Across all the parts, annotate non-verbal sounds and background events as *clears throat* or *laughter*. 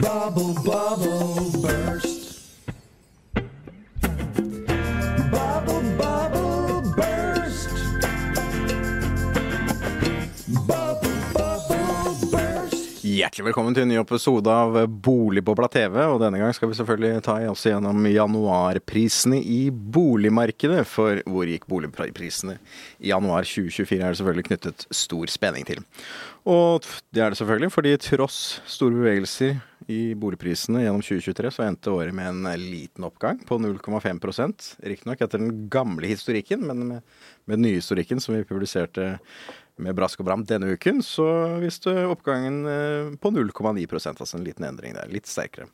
Bubble, bubble, burst. Hjertelig velkommen til en ny episode av Boligbobla TV. Og denne gang skal vi selvfølgelig ta oss gjennom januarprisene i boligmarkedet. For hvor gikk boligprisene i januar 2024 er det selvfølgelig knyttet stor spenning til. Og det er det selvfølgelig fordi tross store bevegelser i boligprisene gjennom 2023, så endte året med en liten oppgang på 0,5% Riktignok etter den gamle historikken, men med, med den nye historikken som vi publiserte med brask og bram denne uken, så viste oppgangen eh, på 0,9% altså en liten endring der. Litt sterkere.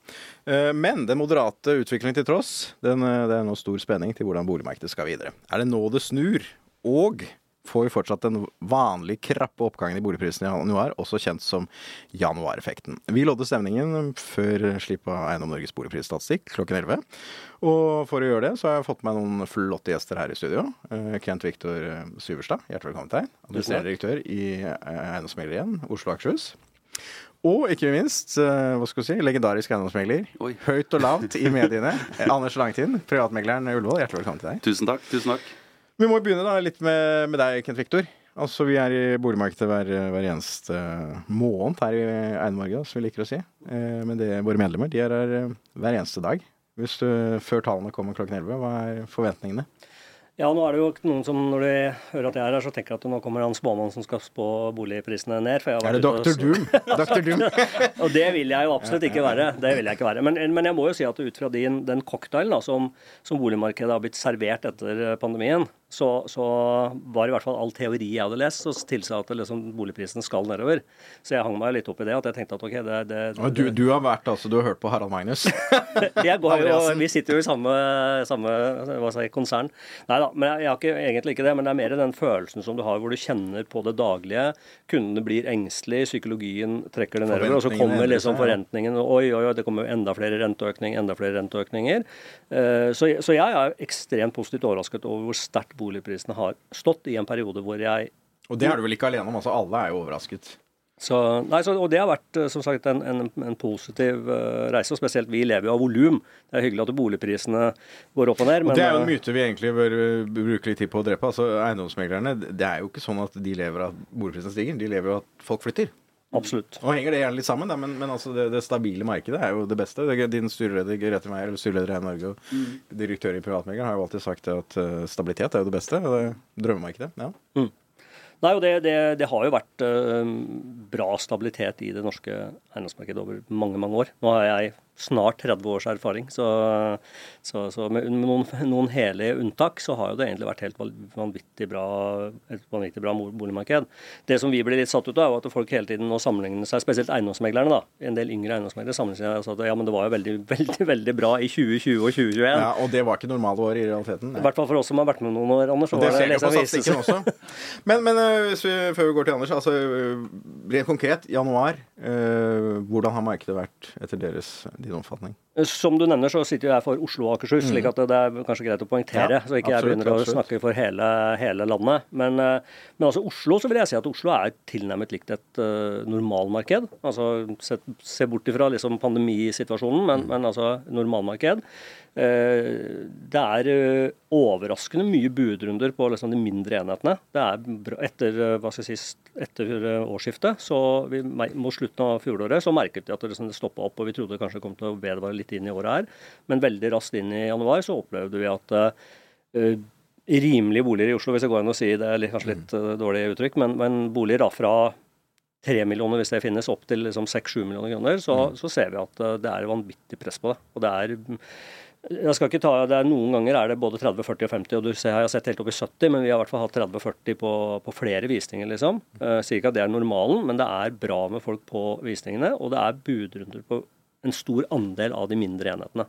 Eh, Men den moderate utviklingen til tross, den, eh, det er nå stor spenning til hvordan boligmarkedet skal videre. Er det nå det snur? Og får vi fortsatt den vanlig krappe oppgangen i boligprisene i januar, også kjent som januareffekten. Vi lodde stemningen før slipp av Eiendom Norges boligprisstatistikk klokken 11. Og for å gjøre det, så har jeg fått med noen flotte gjester her i studio. Eh, Kent Viktor Syverstad, hjertelig velkommen til deg. Administrerende direktør i eh, Eiendomsmegler 1, Oslo og Akershus. Og ikke minst, eh, hva skal vi si, legendarisk eiendomsmegler. Høyt og lavt i mediene. Eh, *laughs* Anders Langtind, privatmegleren Ullevål, hjertelig velkommen til deg. Tusen takk. tusen takk. Vi må begynne da litt med, med deg, Kent Viktor. Altså, Vi er i boligmarkedet hver, hver eneste måned her i Eiendom som vi liker å si. Eh, men det, våre medlemmer de er her eh, hver eneste dag. Hvis du, Før tallene kommer klokken 11, hva er forventningene? Ja, nå er det jo noen som når de hører at jeg er her, så tenker at nå kommer han spåmannen som skal spå boligprisene ned. Er det Dr. Doom? Dr. Doom. *laughs* Og det vil jeg jo absolutt ikke være. Det vil jeg ikke være. Men, men jeg må jo si at ut fra din, den cocktailen da, som, som boligmarkedet har blitt servert etter pandemien, så, så var i hvert fall all teori jeg hadde lest, som tilsa at liksom, boligprisen skal nedover. Så jeg hang meg litt opp i det. at jeg tenkte at ok, det, det, det Du, du har vært, altså, du har hørt på Harald Magnus? *laughs* går jo, vi sitter jo i samme, samme skal konsern. Nei da, men jeg, jeg har ikke, egentlig ikke det. Men det er mer den følelsen som du har hvor du kjenner på det daglige. Kundene blir engstelige, psykologien trekker det nedover. Og så kommer liksom seg, forrentningen. Oi, oi, oi, det kommer enda flere renteøkninger, enda flere renteøkninger. Eh, Så, så jeg er ekstremt positivt overrasket over hvor sterkt boligprisene har stått i en periode hvor jeg Og det er du vel ikke alene om? altså Alle er jo overrasket. så, nei, så, og det har vært eh, som sagt en, en, en positiv uh, reise. og Spesielt vi lever jo av volum. Det er hyggelig at boligprisene går opp og ned. Og det er jo en eh, myte vi egentlig bør bruke litt tid på å drepe. altså Eiendomsmeglerne, det er jo ikke sånn at de lever av at boligprisene stiger. De lever jo av at folk flytter. Absolutt. Og henger det gjerne litt sammen, da, men, men altså det, det stabile markedet er jo det beste. Det, din styreleder Grete Meier, eller styreleder i Norge og direktør i Privatmegleren har jo alltid sagt at uh, stabilitet er jo det beste. Og det er drømmemarkedet. ja. Nei, og det, det, det har jo vært uh, bra stabilitet i det norske eiendomsmarkedet over mange mange år. Nå har jeg snart 30 års erfaring, så, så, så med noen, *laughs* noen hele unntak så har jo det egentlig vært helt vanvittig bra, et vanvittig bra boligmarked. Det som vi blir litt satt ut av, er at folk hele tiden nå sammenligner seg, spesielt eiendomsmeglerne, da. En del yngre eiendomsmeglere sammenligner seg at ja, men det var jo veldig, *laughs* veldig, veldig bra i 2020 og 2021. ja. Og det var ikke normale år i realiteten. I hvert fall for oss som har vært med noen år, Anders. Og det ser du på statistikken også. *laughs* Men, men hvis vi, før vi går til Anders, altså uh, rent konkret, januar. uh, hvordan har markedet vært etter deres, din omfatning. Som du nevner, så sitter jeg for Oslo og Akershus, slik at det er kanskje greit å poengtere. Ja, så ikke jeg absolutt, begynner å snakke for hele, hele landet. Men, eh, men altså Oslo, så vil jeg si at Oslo er tilnærmet likt et uh, normalmarked. Altså se, se bort ifra liksom pandemisituasjonen, men, men altså normalmarked. Uh, det er uh, overraskende mye budrunder på liksom de mindre enhetene. Det er etter, eh, hva skal jeg si, etter årsskiftet, så vi, mot slutten av fjoråret, så merket vi at det, liksom, stoppa opp. og Vi trodde det kanskje kom til å vedvare litt inn i året her. Men veldig raskt inn i januar så opplevde vi at uh, rimelige boliger i Oslo, hvis det går an å si det er kanskje litt uh, dårlig uttrykk, men, men boliger da fra 3 millioner, hvis det finnes, opp til liksom seks-sju millioner kroner, så, så ser vi at eh, det er vanvittig press på det. Og det er jeg skal ikke ta, det er Noen ganger er det både 30, 40 og 50, og du ser, jeg har sett helt opp i 70, men vi har i hvert fall hatt 30-40 på, på flere visninger. liksom. Jeg sier ikke at det er normalen, men det er bra med folk på visningene, og det er budrunder på en stor andel av de mindre enhetene.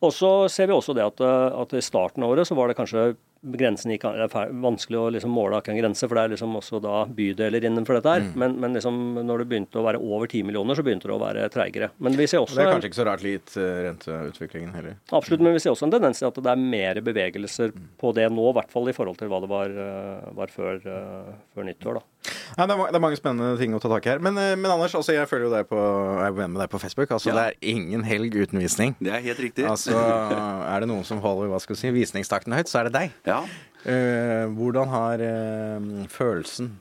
Og så ser vi også det at, eh, at i starten av året så var det kanskje grensen gikk, det er vanskelig å liksom måle akkurat en grense, for det er liksom også da bydeler innenfor dette her. Men, men liksom når det begynte å være over 10 millioner, så begynte det å være treigere. Men vi ser også det er kanskje ikke så rart litt eh, renteutviklingen heller. Absolutt, men vi ser også en tendens til at det er mer bevegelser på det nå, i hvert fall i forhold til hva det var, eh, var før, eh, før nyttår. da. Ja, det, er, det mange spennende ting å ta tak i her. Men, eh, men Anders, altså, jeg følger jo deg på, jeg er venn med deg på Facebook. Altså, Ja. Det er ingen helg uten visning. Det er helt riktig. Altså, *laughs* Er det noen som holder hva skal si, visningstakten høyt, så er det deg. Ja. Uh, hvordan har uh, følelsen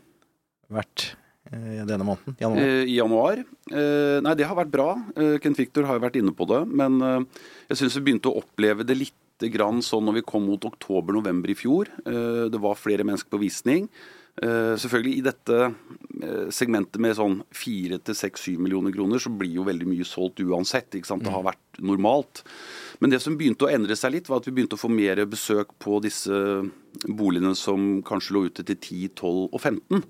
vært denne måneden? Januar? I januar? Nei, det har vært bra. Kent Victor har jo vært inne på det. Men jeg syns vi begynte å oppleve det litt grann sånn når vi kom mot oktober-november i fjor. Det var flere mennesker på visning. Eh, selvfølgelig I dette eh, segmentet med sånn 4-6-7 millioner kroner, så blir jo veldig mye solgt uansett. ikke sant? Det har vært normalt. Men det som begynte å endre seg litt, var at vi begynte å få mer besøk på disse boligene som kanskje lå ute til 10, 12 og 15.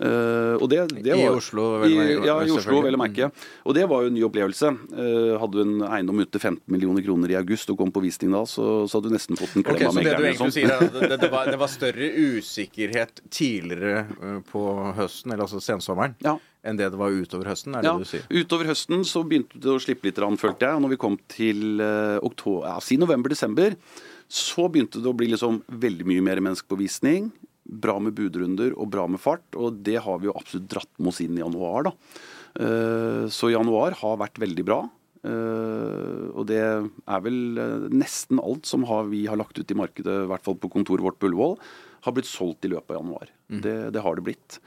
Uh, og det, det I Oslo, vel å merke, Ja, i Oslo, vel å merke. Og det var jo en ny opplevelse. Uh, hadde du en eiendom ute til 15 millioner kroner i august og kom på visning da, så, så hadde du nesten fått en klem av megleren. det sier sånn. er at det, det, var, det var større usikkerhet tidligere eh, på høsten, eller altså sensommeren, Ja. enn det det var utover høsten? Er det Ja, det du sier? Utover høsten så begynte det å slippe litt, følte jeg. Og når vi kom til uh, oktober, ja, si november-desember, så begynte det å bli liksom veldig mye mer menneskepåvisning. Bra med budrunder og bra med fart, og det har vi jo absolutt dratt med oss inn i januar. da. Eh, så januar har vært veldig bra. Eh, og det er vel eh, nesten alt som har, vi har lagt ut i markedet, i hvert fall på kontoret vårt på Ullevål, har blitt solgt i løpet av januar. Det, det har det blitt.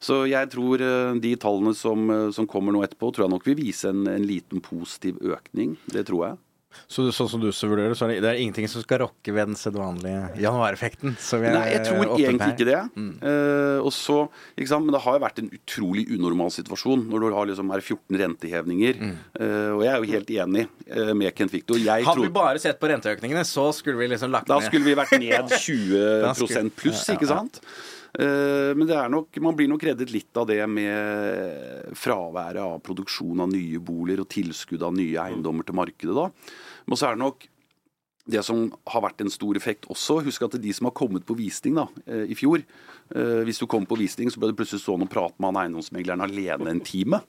Så jeg tror de tallene som, som kommer nå etterpå, tror jeg nok vil vise en, en liten positiv økning. Det tror jeg. Så du- sånn som du så vurderer, så er det, det er ingenting som skal rokke ved den sedvanlige januareffekten? Nei, jeg tror egentlig her. ikke det. Eh, og så, ikke sant? Men det har jo vært en utrolig unormal situasjon når du har liksom her 14 rentehevninger. Eh, og jeg er jo helt enig uh, med Kent Victor. Hadde tror- vi bare sett på renteøkningene, så skulle vi liksom lagt Da ned. skulle vi vært ned 20 *laughs* Da skulle- pluss, ikke sant? Eh, Men det er nok, man blir nok reddet litt av det med fraværet av produksjon av nye boliger og tilskudd av nye eiendommer til markedet. da. Men så er det nok det som har vært en stor effekt også. Husk at de som har kommet på visning da, eh, i fjor eh, Hvis du kom på visning, så ble du plutselig stående og prate med han eiendomsmegleren alene en time.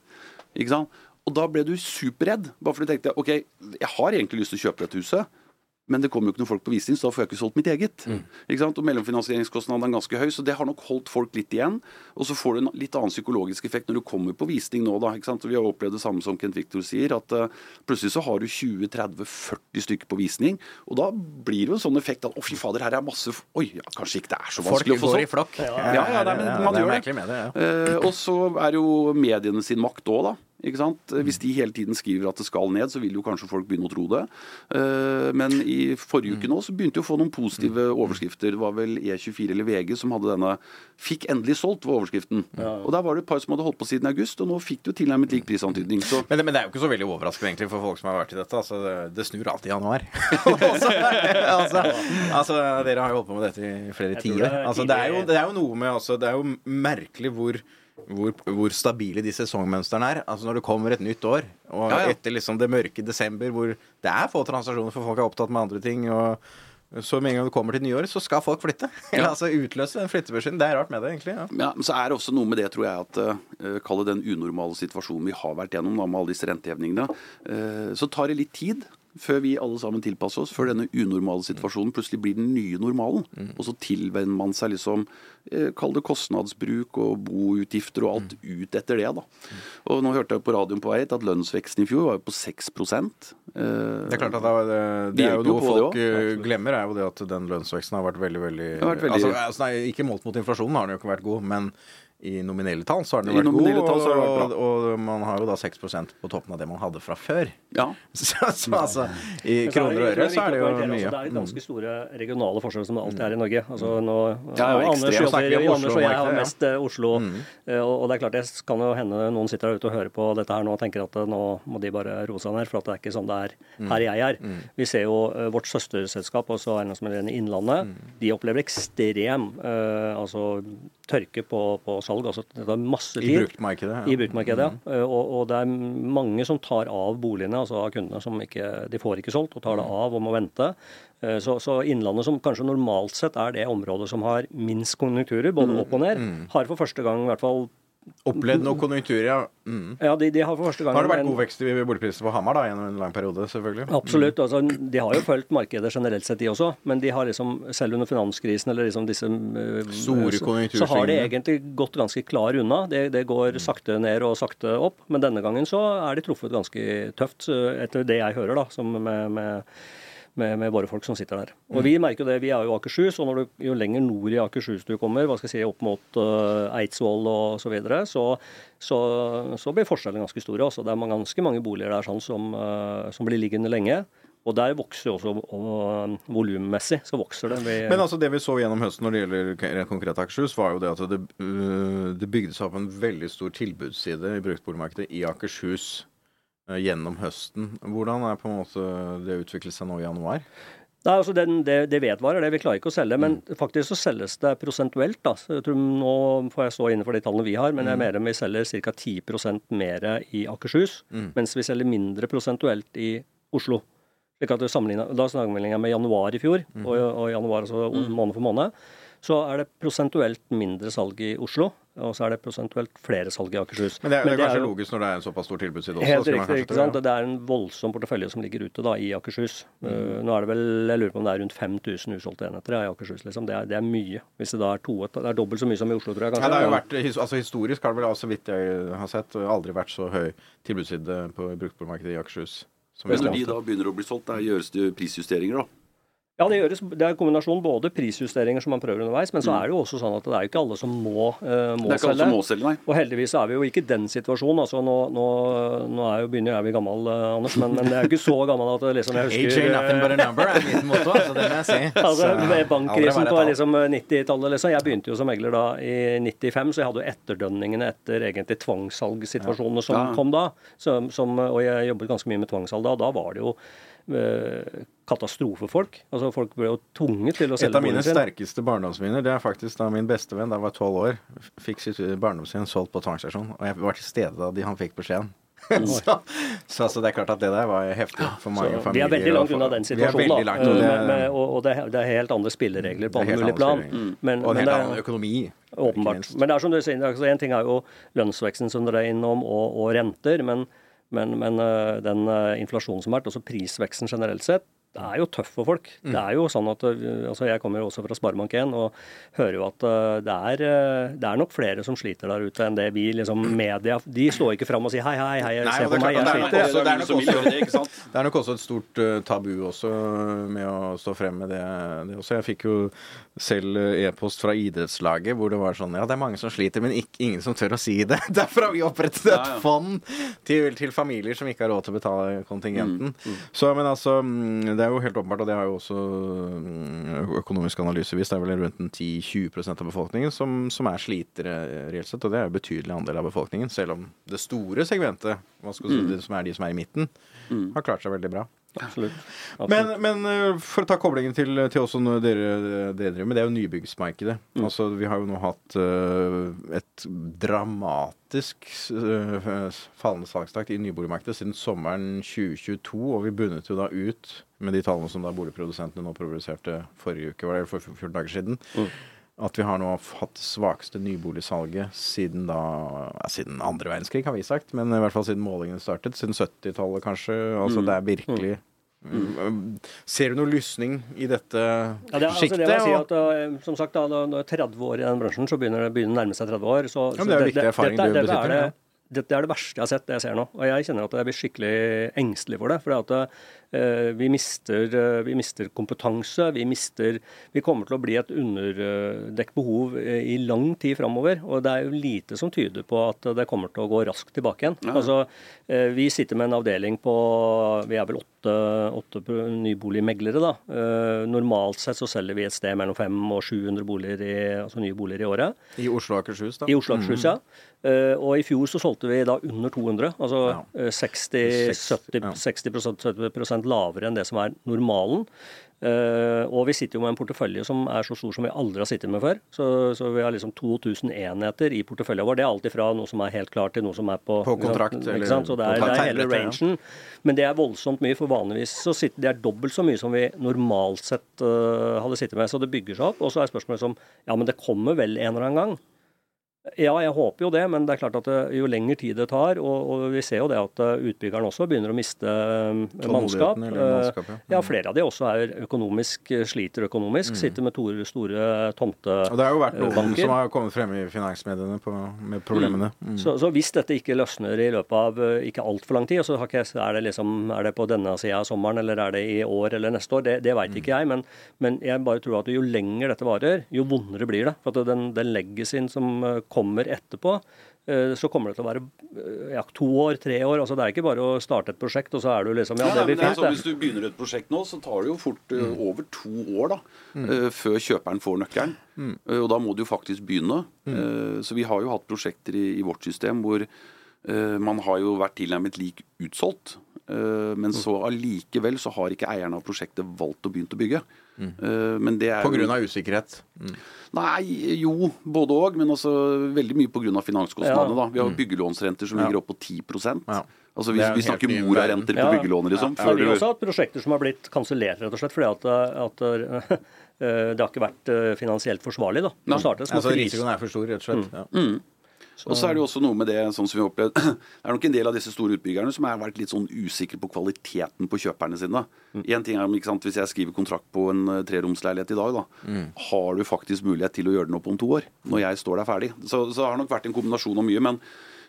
Ikke sant? Og da ble du superredd. Bare fordi du tenkte OK, jeg har egentlig lyst til å kjøpe dette huset. Men det kommer jo ikke noen folk på visning, så da får jeg ikke solgt mitt eget. Ikke sant? Og Mellomfinansieringskostnaden er ganske høy, så det har nok holdt folk litt igjen. Og så får du en litt annen psykologisk effekt når du kommer på visning nå. da, ikke sant? Og Vi har opplevd det samme som Kent Victor sier, at uh, plutselig så har du 20-30-40 stykker på visning. Og da blir det jo en sånn effekt at å fy fader, her er masse Oi, ja, kanskje ikke det er så Folk vanskelig å få går i flokk. Ja, ja, nei, men man gjør det. ja. Eh, og så er jo mediene sin makt òg, da. Ikke sant? Hvis de hele tiden skriver at det skal ned, så vil jo kanskje folk begynne å tro det. Eh, men i forrige uke nå så begynte vi å få noen positive overskrifter. Det var vel E24 eller VG som hadde denne 'Fikk endelig solgt', var overskriften. Og der var det et par som hadde holdt på siden august, og nå fikk du tilnærmet lik prisantydning. Så Men det, men det er jo ikke så veldig overraskende egentlig for folk som har vært i dette. Altså, det, det snur alltid i januar. *laughs* *laughs* altså, altså, altså, dere har jo holdt på med dette i flere tiår. det Altså, det, er jo, det er jo noe med også, Det er jo merkelig hvor hvor, hvor stabile de sesongmønstrene er. Altså Når det kommer et nytt år, og Ja, ja. etter liksom det mørke desember, hvor det er få transaksjoner, for folk er opptatt med andre ting. og så med en gang det kommer til nyåret, så skal folk flytte. Eller *laughs* Ja. altså utløse den flyttebørsen. Det er rart med det, egentlig. ja. Ja, men så er det også noe med det, tror jeg, at uh, Kalle den unormale situasjonen vi har vært gjennom da, med alle disse rentehevingene. Uh, så tar det litt tid før vi alle sammen tilpasser oss, før denne unormale situasjonen plutselig blir den nye normalen. Og så tilvenner man seg liksom eh, Kall det kostnadsbruk og boutgifter og alt ut etter det, da. Og nå hørte jeg på radioen på vei hit at lønnsveksten i fjor var jo på 6 eh, Det er klart at det, er- det, er jo noe folk også. eh, glemmer, er jo det at den lønnsveksten har vært veldig veldig, har vært veldig- Altså, altså, nei, Ikke målt mot inflasjonen har den jo ikke vært god, men i nominelle tall så har den I jo vært god. nominelle tall har vært og, bra. og man har jo da 6% på toppen av det man hadde fra før. Ja. *laughs* Så, så altså, i så kroner og øre så er det jo mye. altså, Det er ganske store regionale forskjeller som det alltid er i Norge. Altså, nå, Ja, jo, Anders, jobber, Oslo, Anders og jeg har Oslo-markedet, ja. eh, Oslo. mm. Og, og det er klart, det kan jo hende noen sitter der ute og hører på dette her nå og tenker at eh, nå må de bare roe seg ned, for at det er ikke sånn det er her jeg er. Vi ser jo eh, vårt søsterselskap, også eiendomsmegleren i Innlandet, de opplever ekstrem uh, altså tørke på, på salg. altså Det tar masse tid. I bruktmarkedet. ja. I bruktmarkedet, ja. Eh, Og, og det er mange som tar av boligene, altså av kundene som ikke De får ikke solgt og tar det av og må vente. Eh, Så, så Innlandet, som kanskje normalt sett er det området som har minst konjunkturer, både opp og ned, har for første gang i hvert fall Opplevd noe konjunktur, ja. Mm. Ja, de, de har for første gang Har det vært en- god vekst i boligprisene på Hamar da, gjennom en lang periode, selvfølgelig? Absolutt. altså De har jo fulgt markedet generelt sett, de også. Men de har liksom, selv under finanskrisen eller liksom disse øh, Store konjunktursvingene. Så har de egentlig gått ganske klar unna. Det, det går sakte ned og sakte opp. Men denne gangen så er de truffet ganske tøft, øh, etter det jeg hører, da, som med, med med, med våre folk som sitter der. Og Vi merker jo det, vi er jo Akershus, og når du, jo lenger nord i Akershus du kommer, hva skal jeg si, opp mot uh, Eidsvoll og så videre, så, så, så blir forskjellene ganske store. Også. Det er ganske mange boliger der sånn som, uh, som blir liggende lenge. Og der vokser også og, volummessig, så vokser det. Vi, Men altså det vi så gjennom høsten når det gjelder konkret Akershus, var jo det at det, det bygde seg opp en veldig stor tilbudsside i bruktboligmarkedet i Akershus gjennom høsten. Hvordan er på en måte det utviklet seg nå i januar? Nei, altså den, det, det vedvarer, det. Vi klarer ikke å selge. Men faktisk så selges det prosentuelt. da. Så jeg tror Nå får jeg stå innenfor de tallene vi har, men jeg mener vi selger ca. 10% mer i Akershus. Mens vi selger mindre prosentuelt i Oslo. Slik at Da sammenligner jeg med januar i fjor, og, og januar altså måned for måned. Så er det prosentuelt mindre salg i Oslo, og så er det prosentuelt flere salg i Akershus. Men det er, det er kanskje er, logisk når det er en såpass stor tilbudsside også. Helt riktig. ikke sant? Det er en voldsom portefølje som ligger ute da i Akershus. Uh, nå er det vel, Jeg lurer på om det er rundt 5000 usolgte enheter ja, i Akershus. liksom. Det er, det er mye. Hvis det da er to, det er dobbelt så mye som i Oslo, tror jeg. Ja, kanskje. det har jo vært, altså Historisk har det vel, altså, så vidt jeg har sett, aldri vært så høy tilbudsside på bruktboligmarkedet i Akershus. Som Men når de da begynner å bli solgt, der gjøres det prisjusteringer, da. Ja, det gjøres. Det er en kombinasjon både prisjusteringer som man prøver underveis, men så er det jo også sånn at det er jo ikke alle som må, uh, må Det er ikke alle selge. som må selge, nei. Og heldigvis er vi jo ikke i den situasjonen. altså Nå, nå, nå er jo, begynner jeg å bli gammel, uh, Anders, men, men jeg er jo ikke så gammel at det liksom jeg husker ain't nothing but a number er mitt motto, altså det må jeg si. *laughs* Altså, med bankkrisen på liksom 90-tallet. Liksom. Jeg begynte jo som megler da i 95, så jeg hadde jo etterdønningene etter egentlig tvangssalgssituasjonene som Ja. kom da. Som, som, og jeg jobbet ganske mye med tvangssalg da. Da var det jo eh, katastrofefolk. Altså Folk ble jo tvunget til å selge Et av mine sterkeste barndomsminner det er faktisk da min bestevenn da jeg var tolv år, fikk sitt barndomshjem solgt på tvangsstasjon. Og jeg var til stede da de, han fikk beskjeden. *laughs* så, så så, det er klart at det der var heftig for mange Så vi er veldig langt unna den situasjonen. da. langt, og Eh, det, med, med, og og det, er- det er helt andre spilleregler på alle mulige plan. Mm. Men, og en helt annen økonomi. Åpenbart. Men det er som du sier, altså en ting er jo lønnsveksten som dere er innom, og, og renter. Men, men, men øh, den øh, inflasjonen som har vært, også prisveksten generelt sett, det er jo tøff for folk. Mm. Det er jo sånn at, øh, altså Jeg kommer jo også fra Sparebank1 og hører jo at øh, det er, øh, det er nok flere som sliter der ute enn det vi liksom *clears throat* media De står ikke fram og sier hei, hei, hei, Nei, se på er meg, jeg er sliter. *laughs* det er nok også- et stort eh, tabu også med å stå frem med det, det også. Jeg fikk jo selv eh, e-post fra idrettslaget hvor det var sånn Ja, det er mange som sliter, men ikke, ingen som tør å si det. *laughs* Derfor har vi opprettet et Ja, ja. fond til, til familier som ikke har råd til å betale kontingenten. Mm, Så, men altså, mm, det er jo helt åpenbart, og det har jo også mm, økonomisk analyse vist, det er vel rundt 10-20% av befolkningen som, som er slitere eh, reelt sett, og det er jo betydelig andel av befolkningen, selv om det store segmentet, si, Mm. det som er de som er i midten, har klart seg veldig bra. Absolutt. Men, Absolutt. men men, for å ta koblingen til, til også når dere, dere driver med, det er jo nybyggsmarkedet. Mm. Altså, vi har jo nå hatt uh, et dramatisk uh, fallende salgstakt i nyboligmarkedet siden sommeren 2022, og vi bundet jo da ut med de tallene som da boligprodusentene nå produserte forrige uke, var det for 14 dager siden. Mm. At vi har nå hatt det svakeste nyboligsalget siden da ja, Siden andre verdenskrig, har vi sagt, men i hvert fall siden målingene startet. Siden 70-tallet, kanskje. Altså, det er virkelig Mm. Ser du noe lysning i dette Ja, det, altså, sjiktet? det si at, uh, som sagt, da, når det er 30 år i den bransjen, så begynner det å nærme seg 30 år. Så, Ja, men det er jo det- viktig det- erfaring dette, du dette besitter, Er det, dette er det verste jeg har sett, det jeg ser nå. Og jeg kjenner at jeg blir skikkelig engstelig for det. For at eh, vi, mister, eh, vi mister kompetanse. Vi mister Vi kommer til å bli et underdekt behov eh, i lang tid framover. Og det er jo lite som tyder på at det kommer til å gå raskt tilbake igjen. Ja. Altså, eh, vi sitter med en avdeling på Vi er vel åtte, åtte nyboligmeglere, da. Eh, normalt sett så selger vi et sted mellom 500 og 700 boliger i, altså nye boliger i året. I Oslo og Akershus, da? I Oslo og Akershus, ja. Eh, og i fjor så solgte vi da under 200. Altså Ja. eh, 60, Seks, 70, ja. 60 70 lavere enn det som er normalen. Uh, og vi sitter jo med en portefølje som er så stor som vi aldri har sittet med før. Så, så vi har liksom 2000 enheter i porteføljen vår. Det er alltid fra noe som er helt klart til noe som er på På kontrakt, ikke sant? Så det er, det er hele rangen. Men det er voldsomt mye, for vanligvis så sitter det er dobbelt så mye som vi normalt sett uh, hadde sittet med. Så det bygger seg opp. Og så er spørsmålet som Ja, men det kommer vel en eller annen gang? Ja, jeg håper jo det, men det er klart at jo lengre tid det tar, og, og vi ser jo det at eh, utbyggeren også begynner å miste eh, mannskap. Mannskap, ja. Eh, ja, flere av de også er økonomisk, eh, sliter økonomisk. Sitter med store, store tomte... Og det har jo vært noen banker. som har kommet frem i finansmediene på, med problemene. Mm. Så, så hvis dette ikke løsner i løpet av eh, ikke altfor lang tid, så har ikke, er, det liksom, er det på denne sida av sommeren, eller er det i år eller neste år, det, det veit ikke jeg. Men, men jeg bare tror at jo lenger dette varer, jo vondere blir det. For at den, den legacyen som eh, kommer etterpå, eh, så kommer det til å være eh, ja, to år, tre år. altså Det er ikke bare å starte et prosjekt, og så er du liksom Ja, Ja, det blir fint, sånn, det. hvis du begynner et prosjekt nå, så tar det jo fort eh, over to år da, eh, før kjøperen får nøkkelen. Eh, og da må du jo faktisk begynne. Eh, så vi har jo hatt prosjekter i, i vårt system hvor man har jo vært tilnærmet lik utsolgt. men så allikevel så har ikke eierne av prosjektet valgt å begynne å bygge. Eh, men det er På grunn av usikkerhet. Mm. Nei, jo, både òg, men også veldig mye pga. finanskostnadene. Ja. da. Vi har byggelånsrenter som ligger opp på 10 Ja. Altså vi, vi snakker morarenter på. Ja. byggelån, liksom. Ja, før vi også hatt prosjekter som har blitt kansellert, rett og slett, fordi at, at eh, *laughs* det har ikke vært eh, finansielt forsvarlig. da. Ja. Altså, risikoen er for stor, rett og slett. Ja. Og så er det jo også noe med det, sånn som vi har opplevd *clears throat* Det er nok en del av disse store utbyggerne som har vært litt sånn usikre på kvaliteten på kjøperne sine. En ting er om, ikke sant, Hvis jeg skriver kontrakt på en eh, treromsleilighet i dag, da, har du faktisk mulighet til å gjøre den opp om to år? Når jeg står der ferdig. Så, så det har nok vært en kombinasjon av mye. men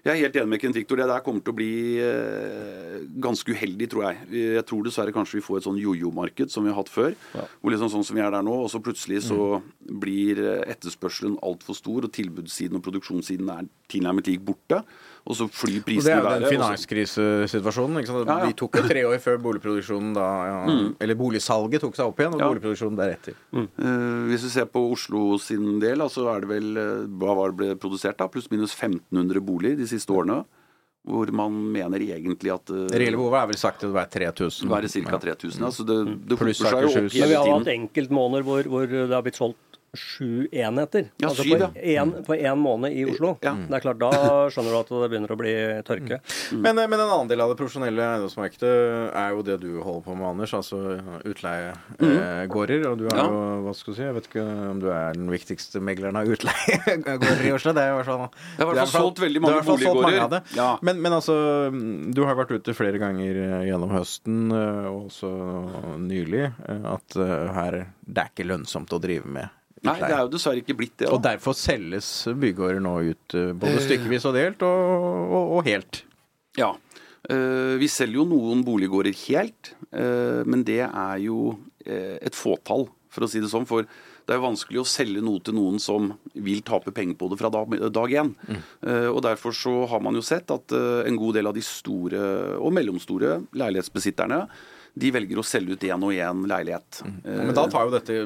jeg er helt enig med Kent Victor. Det der kommer til å bli eh, ganske uheldig, tror jeg. Jeg tror dessverre kanskje vi får et sånn jojo-marked som vi har hatt før. Hvor liksom sånn som vi er der nå, og så plutselig så blir eh, etterspørselen altfor stor, og tilbudssiden og produksjonssiden er tilnærmet lik borte. Og så flyr Og været. det er jo den finanskrisesituasjonen. ikke sant? Ja, ja. Vi tok jo tre år før boligproduksjonen da ja, Eller boligsalget tok seg opp igjen, og Ja. boligproduksjonen deretter. Eh, hvis vi ser på Oslo sin del, så er det vel Hva var det ble produsert, da? Pluss minus 1500 boliger de siste årene. Hvor man mener egentlig at uh, Det reelle behovet er vel sagt til å være 3000. være ca. 3000. Altså det, det Pluss hoper seg jo opp Akershus. Men vi har hatt enkeltmåneder hvor, hvor det har blitt solgt sju enheter. Ja, altså syv, på, ja. en, på én måned i Oslo. Ja. Det er klart, Da skjønner du at det begynner å bli tørke. Men, eh, men en annen del av det profesjonelle eiendomsmarkedet er jo det du holder på med, Anders. Altså utleiegårder. og du er Ja. jo, hva skal du si, jeg vet ikke om du er den viktigste megleren av utleiegårder i Oslo. Det er i hvert fall Jeg har i hvert fall det solgt veldig mange boliggårder. Ja. Men, men altså, du har vært ute flere ganger eh, gjennom høsten, eh, og også nylig, eh, at her det er ikke lønnsomt å drive med Nei, det er jo dessverre ikke blitt det. Og derfor selges bygårder nå ut eh, både stykkevis og delt, og, og, og helt. Ja. Eh, vi selger jo noen boliggårder helt, eh, men det er jo eh, et fåtall, for å si det sånn. For det er jo vanskelig å selge noe til noen som vil tape penger på det fra dag, én. Mm. og derfor så har man jo sett at eh, en god del av de store og mellomstore leilighetsbesitterne de velger å selge ut én og én leilighet. Mm. Men da tar jo dette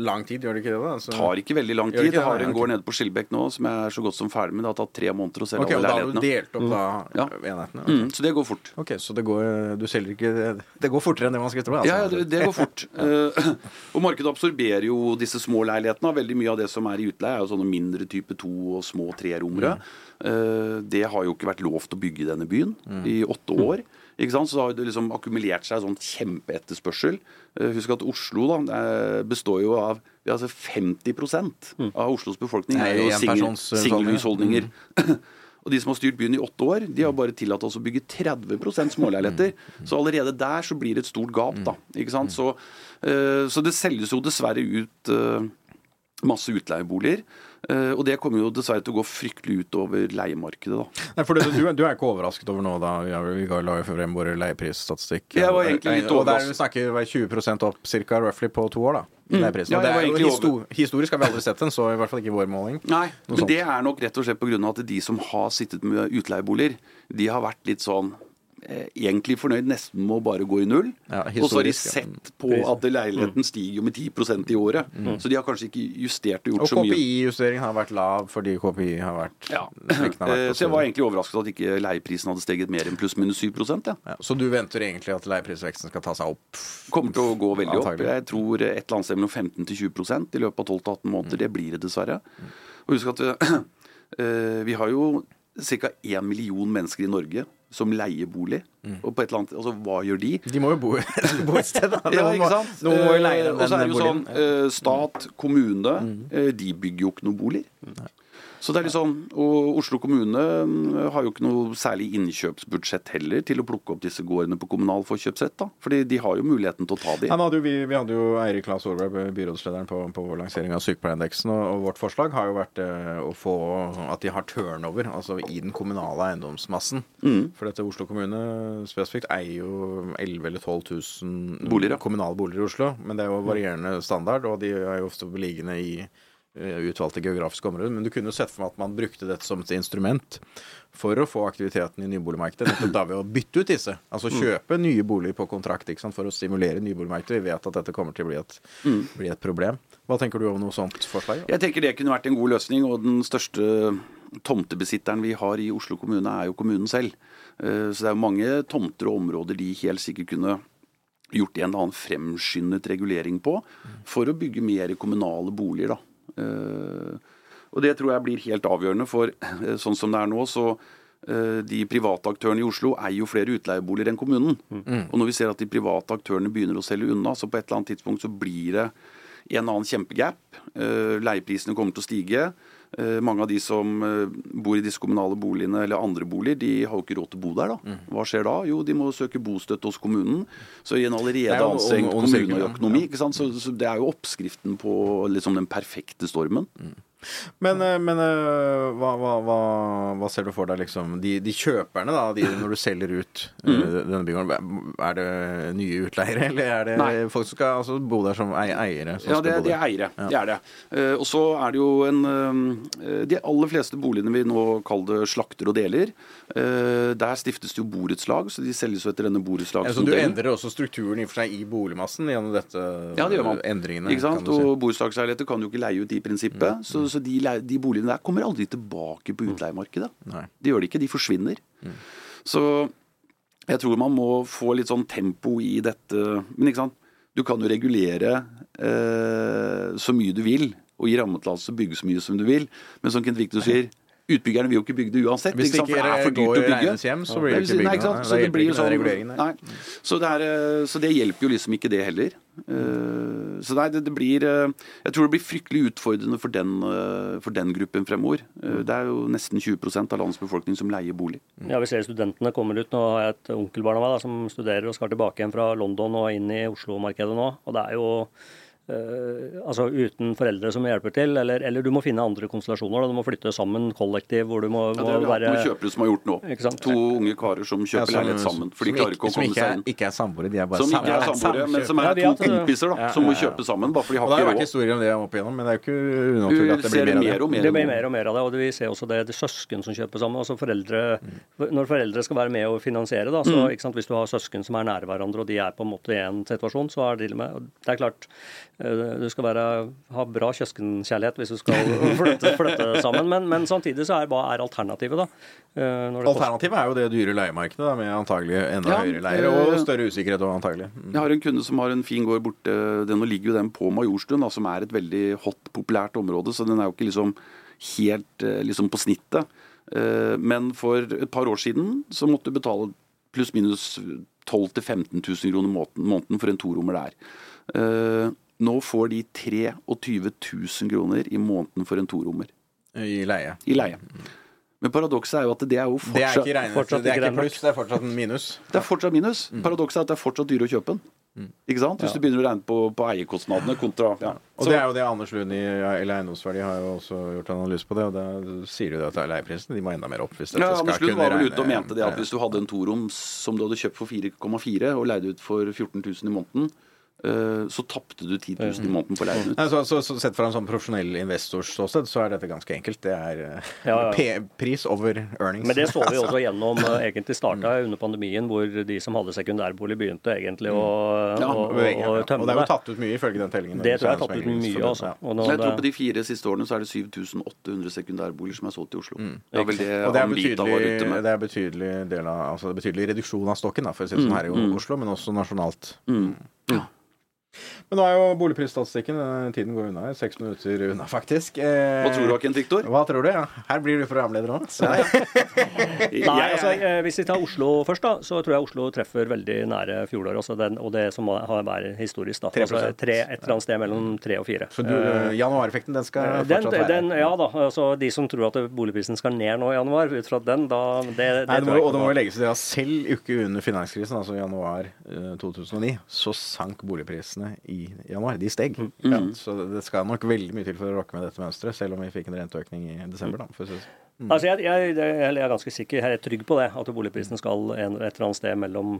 lang tid, gjør det ikke det? da? Altså, tar ikke veldig lang tid. Det det? har en gård nede på Skilbekk nå som jeg er så godt som ferdig med. Det har tatt tre måneder å selge ok, og alle da har du delt opp da Ja. enhetene? Mm, så det går fort. Ok, så det går, du selger ikke Det går fortere enn det man skulle tro? Altså. Ja, det, det går fort. *laughs* *laughs* Eh, og markedet absorberer jo disse små leilighetene. Veldig mye av det som er i utleie, er jo sånne mindre type to og små trerommere. Mm. det har jo ikke vært lov til å bygge i denne byen i åtte år. Så har det liksom akkumulert seg sånn kjempeetterspørsel. Eh, husk at Oslo da, eh, består jo av altså 50% av Oslos befolkning er jo singelhusholdninger. *clears throat* Og de som har styrt byen i åtte år, de har bare tillatt oss å bygge 30% småleiligheter. Så allerede der så blir det et stort gap, da. Ikke sant? Så, eh, så det selges jo dessverre ut masse utleieboliger. Eh, og det kommer jo dessverre til å gå fryktelig ut over leiemarkedet, da. Nei, for du, du, du er ikke overrasket over nå, da? Vi la jo frem vår leieprisstatistikk. Jeg var egentlig litt Og der snakker vi 20% opp ca. roughly på to år, da. i Ja, det er jo historisk har vi aldri sett den, så i hvert fall ikke i vår måling. Nei, Noe men sånt. det er nok rett og slett pga. at de som har sittet med utleieboliger, de har vært litt sånn egentlig fornøyd nesten med å bare gå i null. Ja, og så har de sett på at leiligheten stiger jo med 10% i året. Så de har kanskje ikke justert og gjort Og så mye. KPI-justeringen har vært lav fordi KPI har vært Ja. har vært Eh, Så jeg var egentlig overrasket at ikke leieprisen hadde steget mer enn pluss-minus 7 ja. ja. Så du venter egentlig at leieprisveksten skal ta seg opp? Kommer til å gå veldig opp. Jeg tror et eller annet sted mellom 15 til 20% i løpet av 12-18 måneder. Det blir det dessverre. Og husk at vi, *clears throat* vi har jo ca. 1 million mennesker i Norge som leier bolig. Og på et eller annet, altså hva gjør de? De må jo bo, *laughs* bo et sted, da. *laughs* Ja, ikke sant? Noen må jo leie den, den, Og så er det jo sånn, boligen. eh, stat, kommune, eh, de bygger jo ikke noen boliger. Så det er sånn, Og Oslo kommune mm, har jo ikke noe særlig innkjøpsbudsjett heller til å plukke opp disse gårdene på kommunal forkjøpsrett. da. Fordi de har jo muligheten til å ta de. Ja, hadde jo, vi, vi hadde jo Eirik Claes Aalberg, byrådslederen, på, på lansering av sykepleierindeksen. Og, og vårt forslag har jo vært eh, å få at de har turnover, altså i den kommunale eiendomsmassen. Mm. For dette Oslo kommune spesifikt eier jo 11 eller 12 000 Boliger, ja. kommunale boliger i Oslo. Men det er jo varierende standard, og de er jo ofte beliggende i utvalgte geografiske områder. Men du kunne jo sett for meg at man brukte dette som et instrument for å få aktiviteten i nyboligmarkedet. Nettopp da ved å bytte ut disse. Altså Mm. kjøpe nye boliger på kontrakt sant? for å stimulere nyboligmarkedet. Vi vet at dette kommer til å bli et, Mm. bli et problem. Hva tenker du om noe sånt forslag? Jeg tenker det kunne vært en god løsning, og den største tomtebesitteren vi har i Oslo kommune, er jo kommunen selv. Eh, Så det er jo mange tomter og områder de helt sikkert kunne gjort en eller annen fremskyndet regulering på, for å bygge mer kommunale boliger, da. Eh, Og det tror jeg blir helt avgjørende, for eh, sånn som det er nå, så eh, de private aktørene i Oslo eier jo flere utleieboliger enn kommunen. Og når vi ser at de private aktørene begynner å selge unna, så på et eller annet tidspunkt så blir det en annen kjempegap. Leieprisene kommer til å stige. Eh, Mange av de som eh, bor i disse kommunale boligene eller andre boliger, de har jo ikke råd til å bo der. da. Hva skjer da? Jo, de må søke bostøtte hos kommunen. Så i en allerede er anstrengt kommuneøkonomi, ikke sant? Så, så det er jo oppskriften på liksom den perfekte stormen. Men, eh, men eh, hva, hva, hva, hva ser du for deg, liksom? De, de kjøperne, da, de, når du selger ut mm. denne bygården, er det nye utleiere, *laughs* eller er det Mm. Nei. folk som skal altså, bo der som eiere? Som Ja, det, det er eiere. Det er det. Eh, og så er det jo en eh, De aller fleste boligene vi nå kaller det slakter og deler, eh, der stiftes det jo borettslag, så de selges jo etter denne Ja, så du borettslagsmodellen. endrer også strukturen i og for seg i boligmassen gjennom dette Ja, det gjør man. endringene? Ikke sant? du si. Og borettslagsleiligheter kan jo ikke leie ut i prinsippet. Så, så de, de boligene der kommer aldri tilbake på utleiemarkedet. Nei. Det gjør det ikke. De forsvinner. Så jeg tror man må få litt sånn tempo i dette. Men ikke sant? Du kan jo regulere eh, så mye du vil, og gi rammetillatelse til å bygge så mye som du vil. Men som Kent Victor sier, utbyggerne vil jo ikke bygge det uansett. Hvis det sant? For ikke er for dyrt å bygge. hjem, så blir det ikke bygd Nei, ikke noe. sant? Så det blir jo sånn. Nei. Så det, er, eh, så det hjelper jo liksom ikke det heller. Eh, Så nei, det, det blir eh, Jeg tror det blir fryktelig utfordrende for den, for den gruppen fremover. Det er jo nesten 20% av landets befolkning som leier bolig. Ja, Vi ser studentene kommer ut. Nå har jeg et onkelbarn av meg da, som studerer og skal tilbake igjen fra London og inn i Oslo-markedet nå. Og det er jo altså uten foreldre som hjelper til, eller, eller du må finne andre konstellasjoner. Da. Du må flytte sammen kollektiv hvor du må, Ja, det er har være kjøpere som har gjort nå. Ikke sant? To unge karer som Ja, kjøper som- leilighet sammen. For de klarer ikke å komme ikke seg inn. ikke er samboere, de er bare Som ikke er samboere, men som er ja, to har kompiser da, Ja, som må ja, ja. kjøpe sammen. Bare for de Og råd. det har vært historier om det opp igjennom, men det er jo ikke unaturlig at det blir det mer mer og mer. Det blir mer og mer av det, og vi ser også det, det søsken som kjøper sammen. altså foreldre, Når foreldre skal være med og finansiere, da, så ikke sant, hvis du har søsken som er nære hverandre, og de er på en måte i en situasjon, så er det til og med Det er klart, eh, du skal være, ha bra søskenkjærlighet hvis du skal *laughs* flytte, flytte sammen, men, men samtidig så er hva er alternativet, da? Eh, når det Alternativet er jo det dyre leiemarkedet, da, med antagelig enda Ja, høyere leier eh, og større usikkerhet. Og antagelig. Mm. Jeg har en kunde som har en fin gård borte. Den, ligger jo den på Majorstuen, da, som er et veldig hot, populært område. Så den er jo ikke liksom helt eh, liksom på snittet. Eh, Men for et par år siden så måtte du betale pluss-minus 12 000-15 000 kroner måneden, måneden for en torommer der. Nå får de 23 000 kroner i måneden for en torommer I leie. i leie. Men paradokset er jo at det er jo Det er fortsatt ikke regnet, fortsatt det er ikke pluss, det er fortsatt en minus. Det er fortsatt minus. Paradokset er at det er fortsatt dyrere å kjøpe den. Ikke sant? Hvis du begynner å regne på, på eierkostnadene kontra ja. Og det er jo det Anders Lund i Eiendomsverdi har jo også gjort analyse på det, og da sier de det at leieprisene de må enda mer opp hvis dette Ja, skal Anders Lund var vel ute og mente det at hvis du hadde en toroms som du hadde kjøpt for 4,4 og leide ut for 14 000 i måneden, så tapte du 10 000 i måneden på leien ut. Nei, så, så, så Sett fra en sånn profesjonell investors ståsted, så er dette ganske enkelt. Det er eh, Ja, ja. P- pris over earnings. Men det så vi også *laughs* gjennom eh, egentlig starta under pandemien, hvor de som hadde sekundærbolig, begynte egentlig å, Ja, å, Og det Og det er jo tatt ut mye, ifølge den tellingen. Det tror jeg er tatt ut mye, også. altså. ja. Og jeg tror på de fire siste årene så er det 7800 sekundærboliger som er solgt i Oslo. Det er vel det Og det er, Ambita var ute betydelig, med. det er betydelig del av Altså det er betydelig reduksjon av stokken, da, for å si det sånn her i Oslo, men også nasjonalt. Mm. Ja. Men nå er jo boligprisstatistikken eh, Tiden går unna. Seks minutter unna, faktisk. Eh, Hva tror du, Kent Viktor? Hva tror du? Ja. Her blir du programleder òg. *laughs* Nei, altså, eh, Hvis vi tar Oslo først, da, så tror jeg Oslo treffer veldig nære fjoråret. Altså og det som har vært historisk. da. Altså, tre, et eller annet sted mellom tre og fire. Så du, eh, januareffekten, den skal Den, fortsatt være den, ja da, altså De som tror at boligprisen skal ned nå i januar, ut fra den, da det, det Nei, det må, jeg og det må jo legges til at selv uke under finanskrisen, altså januar eh, 2009, så sank boligprisene i januar. De steg. Ja, så det- skal nok veldig mye til for å rokke med dette mønsteret, selv om vi fikk en renteøkning i desember. da, sånn. Altså jeg, jeg, jeg er ganske sikker, jeg er trygg på det, at boligprisen skal en, et eller annet sted mellom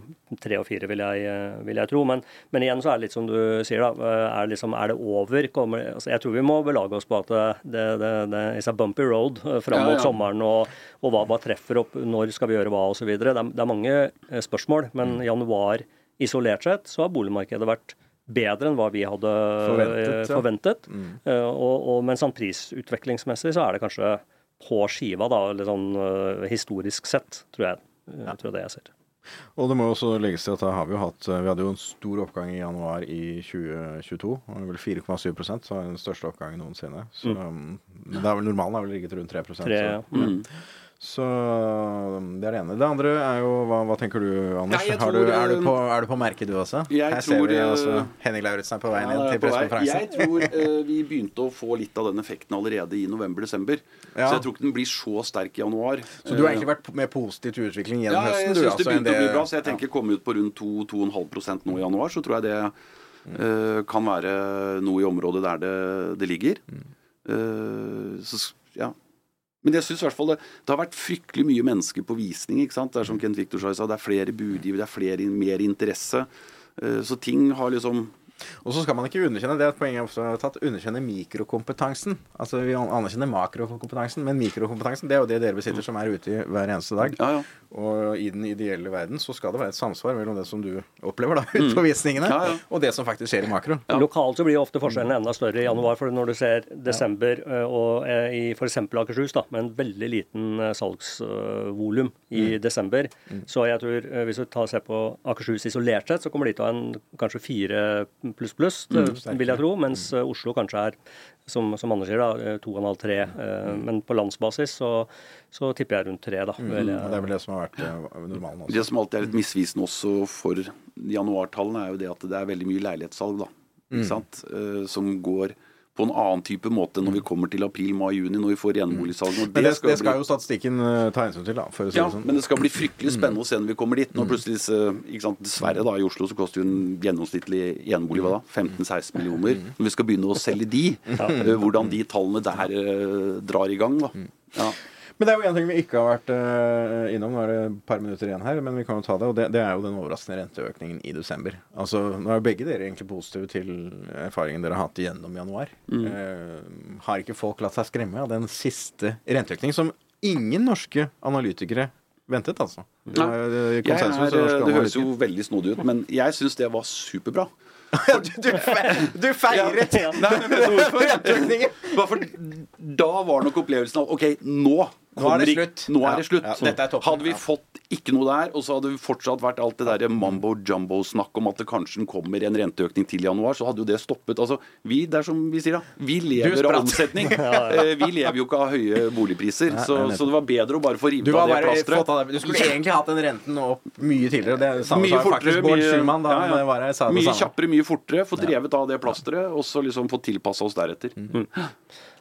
tre og fire, vil jeg, eh, vil jeg tro. Men, men igjen så er det litt som du sier, da. eh, Er liksom, er det over? Kommer, altså jeg tror vi må belage oss på at det, det, is a bumpy road eh, fram mot ja. sommeren. Og, og hva, hva treffer opp, når skal vi gjøre hva osv. Det, er- det er mange eh, spørsmål, men januar isolert sett så har boligmarkedet vært bedre enn hva vi hadde Forventet, eh, ja. forventet. Eh, og, og, men sånn prisutviklingsmessig så er det kanskje på skiva, da, eller sånn eh, historisk sett, tror jeg. Jeg tror det jeg ser. Og det må jo også legges til at har vi hatt Vi hadde jo en stor oppgang i januar i 2022. og det var vel 4,7% så det den største oppgangen noensinne. Så, mm. men det er vel normalen har vel ligget rundt 3 3 så, ja. Mm. Så um, det er det ene. Det andre er jo Hva, hva tenker du, Anders? Nei, tror, har du, er, du eh, på, er du på merket, du også? Her ser tror, vi eh, altså Henning Lauritzen er på vei Ja, inn til pressekonferansen. Jeg tror uh, vi begynte å få litt av den effekten allerede i november-desember. Ja. Så jeg tror ikke den blir så sterk i januar. Så du har egentlig vært mer positiv til utvikling gjennom ja, jeg høsten? syns det begynte det, å bli bra, så jeg tenker komme ut på rundt 2-2,5% nå i januar. Så tror jeg det uh, kan være noe i området der det, det ligger. Uh, så, ja. Men jeg synes i hvert fall det, det har vært fryktelig mye mennesker på visning. ikke sant? Det er som Kent Victor sa, det er flere budgivere, det er flere, mer interesse. Eh, så ting har liksom Og så skal man ikke underkjenne, det er et poeng jeg også har tatt, underkjenne mikrokompetansen. Altså Vi anerkjenner makrokompetansen, men mikrokompetansen det er jo det dere besitter som er ute i hver eneste dag. Ja, ja. Og i den ideelle verden så skal det være et samsvar mellom det som du opplever da *laughs* ute på visningene, Ja, ja. og det som faktisk skjer i makro. Ja. Lokalt så blir ofte forskjellene enda større i januar. for Når du ser desember eh, og eh, i f.eks. Akershus, da, med en veldig liten eh, salgsvolum i desember, så jeg tror hvis du tar, ser på Akershus isolert sett, så kommer de til å ha en kanskje fire pluss pluss, det vil jeg tro. Mens eh, Oslo kanskje er, som, som Anders sier, da, eh, to og en halv, tre. eh, Men på landsbasis så, så tipper jeg rundt tre, da. Mm, det er vel det som har vært eh, normalen også. Det som alltid er litt misvisende også for januartallene, er jo det at det er veldig mye leilighetssalg, da. Ikke sant? Eh, som går på en annen type måte når vi kommer til april, mai, juni, når vi får renboligsalg. det, Men det, det bli- skal jo statistikken eh, ta hensyn til, da, for å si ja, det sånn. men det skal bli fryktelig spennende å se når vi kommer dit. Når plutselig sant, Dessverre, da, i Oslo så koster jo en gjennomsnittlig enebolig hva da? 15-16 millioner. Når vi skal begynne å selge de, eh, hvordan de tallene der eh, drar i gang, da. Ja. Men det er jo en ting vi ikke har vært eh, innom. Nå er det et par minutter igjen her, men vi kan jo ta det. Og det, det er jo den overraskende renteøkningen i desember. Altså, Nå er jo begge dere egentlig positive til erfaringen dere har hatt gjennom januar. Eh, har ikke folk latt seg skremme av den siste renteøkningen, som ingen norske analytikere ventet, altså? Det er, eh, det høres jo veldig snodig ut, men jeg syns det var superbra. *laughs* du, du, du feiret Ja. Nei, men *laughs* renteøkningen! For da var nok opplevelsen av OK, nå Nå er det slutt. Nå er det slutt. ja, dette er toppen. hadde vi Ja. fått ikke noe der, og så hadde det fortsatt vært alt det derre mambo jumbo-snakk om at det kanskje kommer en renteøkning til januar, så hadde jo det stoppet. Altså, vi, det er som vi sier, da. Vi lever av omsetning. *laughs* Eh, Vi lever jo ikke av høye boligpriser, så, så det var bedre å bare få rivet av det plasteret. du skulle egentlig hatt den renten opp mye tidligere. Det samme Mye sa faktisk Bård Schumann da ja, ja. han var her. Mye kjappere, mye fortere. Få drevet av det plasteret, og så liksom få tilpassa oss deretter.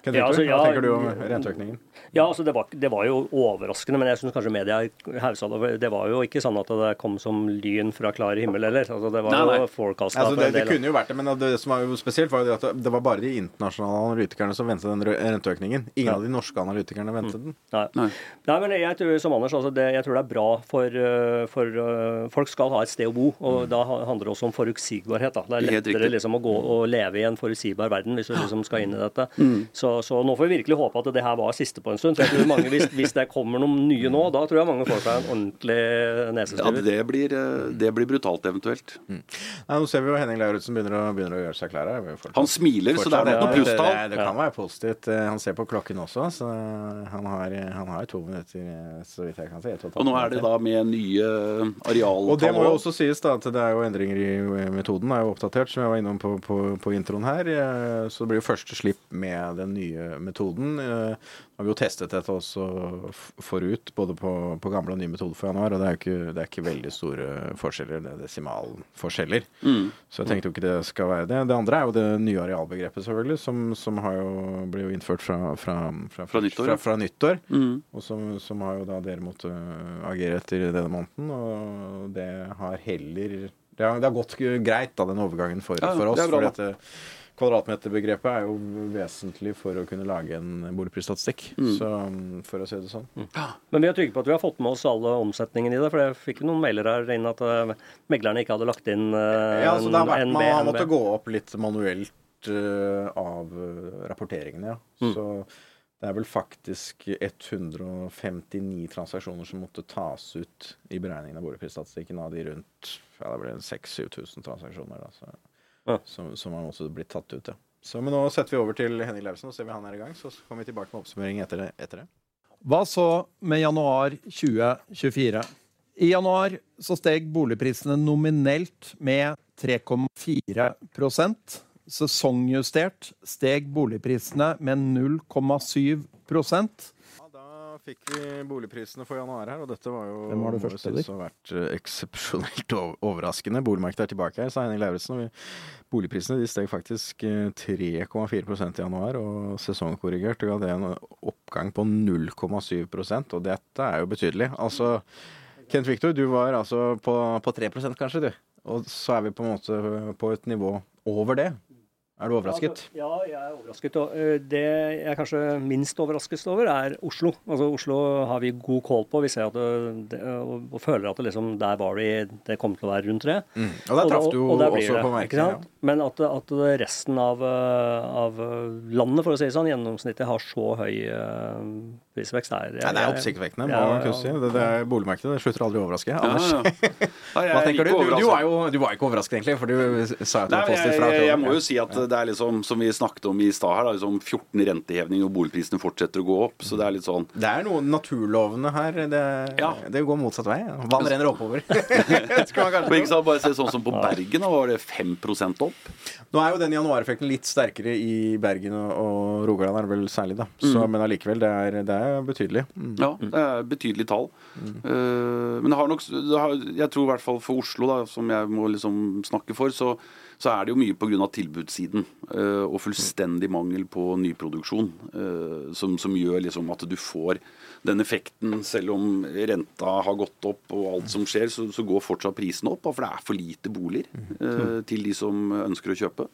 Kent Ja, altså, ja, Hva tenker du om renteøkningen? Ja, altså det var, det var jo overraskende, men jeg syns kanskje media hausa det det var jo ikke sånn at det kom som lyn fra klar himmel heller. Altså, det var Nei, nei. jo forecasta Altså, det, det kunne jo vært det, men det som var jo spesielt, var jo at det- var bare de internasjonale analytikerne som ventet den renteøkningen. Ingen av de norske analytikerne ventet den. Nei. Nei. Nei, men jeg tror som Anders, altså det, jeg tror det er bra for, uh, for uh, Folk skal ha et sted å bo, og da handler det også om forutsigbarhet. Da. Det er lettere liksom, å gå og leve i en forutsigbar verden hvis du liksom skal inn i dette. Så, så nå får vi virkelig håpe at det her var siste på en stund. For jeg tror mange, hvis, hvis det kommer noen nye nå, da tror jeg mange får seg en ordentlig Ja, det blir, eh, det blir brutalt, eventuelt. Nei, nå ser vi jo Henning Lauritzen begynner, å- begynner å gjøre seg klar her. Fortsatt- Han smiler, så det er fortsatt- nok noe det, plusstall. det, det kan være positivt. Eh, Han ser på klokken også, så han har, han har to minutter, eh, så vidt jeg kan si. og Og nå er det da med nye arealtall Og det må jo også. sies da at det er jo endringer i metoden. er jo oppdatert, som jeg var innom på, på, på introen her. Så det blir jo første slipp med den nye metoden. Eh, Nå har vi jo testet dette også forut, både på, på gamle og nye metoder for januar. Og det er jo ikke, det er ikke veldig store forskjeller. Det er desimalforskjeller. Mm. Så jeg tenkte jo ikke det skal være det. Det andre er jo det nye arealbegrepet, selvfølgelig, som, som har jo, ble jo innført fra, fra, fra, Fra nyttår, Fra, nyttår. Mm. Og som, som har jo da dere måttet agere etter denne måneden, og det har heller Det har, det har gått greit, da, den overgangen for, Ja, for oss. det er bra, fordi at Kvadratmeterbegrepet er jo vesentlig for å kunne lage en boligprisstatistikk. Mm. Så for å si det sånn. Men vi er trygge på at vi har fått med oss alle omsetningen i det. For jeg fikk noen mailer her inn at uh, meglerne ikke hadde lagt inn uh, Ja, så det har vært, NB, Man har måttet gå opp litt manuelt uh, av øh, rapporteringene, ja. Mm. Så det er vel faktisk 159 transaksjoner som måtte tas ut i beregningen av boligprisstatistikken av de rundt ja, det ble 6000-7000 transaksjoner da, så, Ja. som, som har også blitt tatt ut. Ja. Så, men nå setter vi over til Henning Lauritzen og ser vi han er i gang. Så kommer vi tilbake med oppsummering etter det. Etter det. Hva så med januar 2024? I januar så steg boligprisene nominelt med 3,4% Sesongjustert steg boligprisene med 0,7 Ja, da fikk vi boligprisene for januar her, og dette var jo Hvem var det første, sies å vært eh, eksepsjonelt *laughs* overraskende. Boligmarkedet er tilbake her, sa Henning Lauritzen. og vi- Boligprisene de steg faktisk eh, 3,4% i januar, og sesongkorrigert ga det en oppgang på 0,7% og dette er jo betydelig. Altså, Kent Victor, du var altså på, på 3% kanskje, du. Og så er vi på en måte på et nivå over det. Er du overrasket? Ja, altså, jeg er overrasket. Og det jeg er kanskje minst overrasket over, er Oslo. Altså Oslo har vi god kål på. Vi ser at det, og, og føler at det liksom, der var vi, det kommer til å være rundt tre. Mm. Og der traff du og, og også det, på merket. Ja. Men at, at resten av, av landet, for å si det sånn, gjennomsnittet har så høy prisvekst, er Nei, det er oppsiktsvekkende. Ja, Ja, ja. Det, det er boligmarkedet. Det slutter aldri å overraske. Ja, Anders, ja. *laughs* Hva er tenker du? Du, du, var jo, du var ikke overrasket, egentlig, for du sa at du var positiv fra jeg, jeg må jo si at det er liksom, som vi snakket om i stad her, da, liksom 14 rentehevning og boligprisene fortsetter å gå opp. Så det er litt sånn Det er noen naturlovene her. Det, Ja. det går motsatt vei. Vann renner oppover. *laughs* *laughs* Skal Men ikke sant, bare se sånn som på Bergen, da var det 5% opp. Nå er jo den januareffekten litt sterkere i Bergen og, og Rogaland, er det vel særlig, da. Så, Men allikevel, det er, det er betydelig. Mm. Ja, det er betydelig tall. Eh, men det har nok, det har, jeg tror i hvert fall for Oslo, da, som jeg må liksom snakke for, så, så er det jo mye pga. tilbudssiden uh, og fullstendig mangel på nyproduksjon uh, som, som gjør liksom at du får den effekten. Selv om renta har gått opp og alt som skjer, så, så går fortsatt prisen opp. For det er for lite boliger eh, til de som ønsker å kjøpe.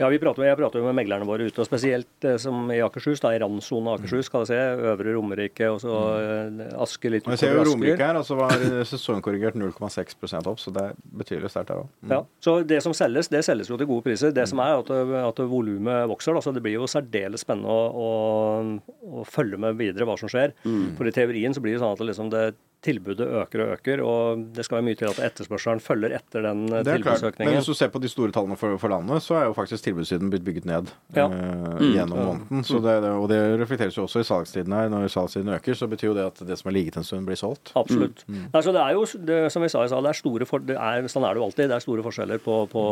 Ja, vi prater, Jeg prater jo med meglerne våre ute, og spesielt eh, som i Akershus, da, i randsonen av Akershus, skal jeg se, Øvre Romerike og så eh, Asker litt Og jeg ser jo. Romerike her, altså var sesongkorrigert 0,6% opp, så det er betydelig sterkt der òg. Ja, så Det som selges, det selges jo til gode priser. Det som er at, at volumet vokser. Da, så Det blir jo særdeles spennende å, å, å følge med videre hva som skjer. For i teorien så blir det sånn at liksom det tilbudet øker og øker, og det skal være mye til at etterspørselen følger etter den tilbudsøkningen. Det er klart. Men hvis du ser på de store tallene for, for landet, så er jo faktisk tilbudssiden blitt bygget ned Ja. eh, gjennom måneden. Så det, og det reflekteres jo også i salgstiden her. Når salgstiden øker, så betyr jo det at det som har ligget en stund, blir solgt. Absolutt. Nei, så det er jo, det, som vi sa i stad, det er store for, det er, sånn er det jo alltid. Det er store forskjeller på, på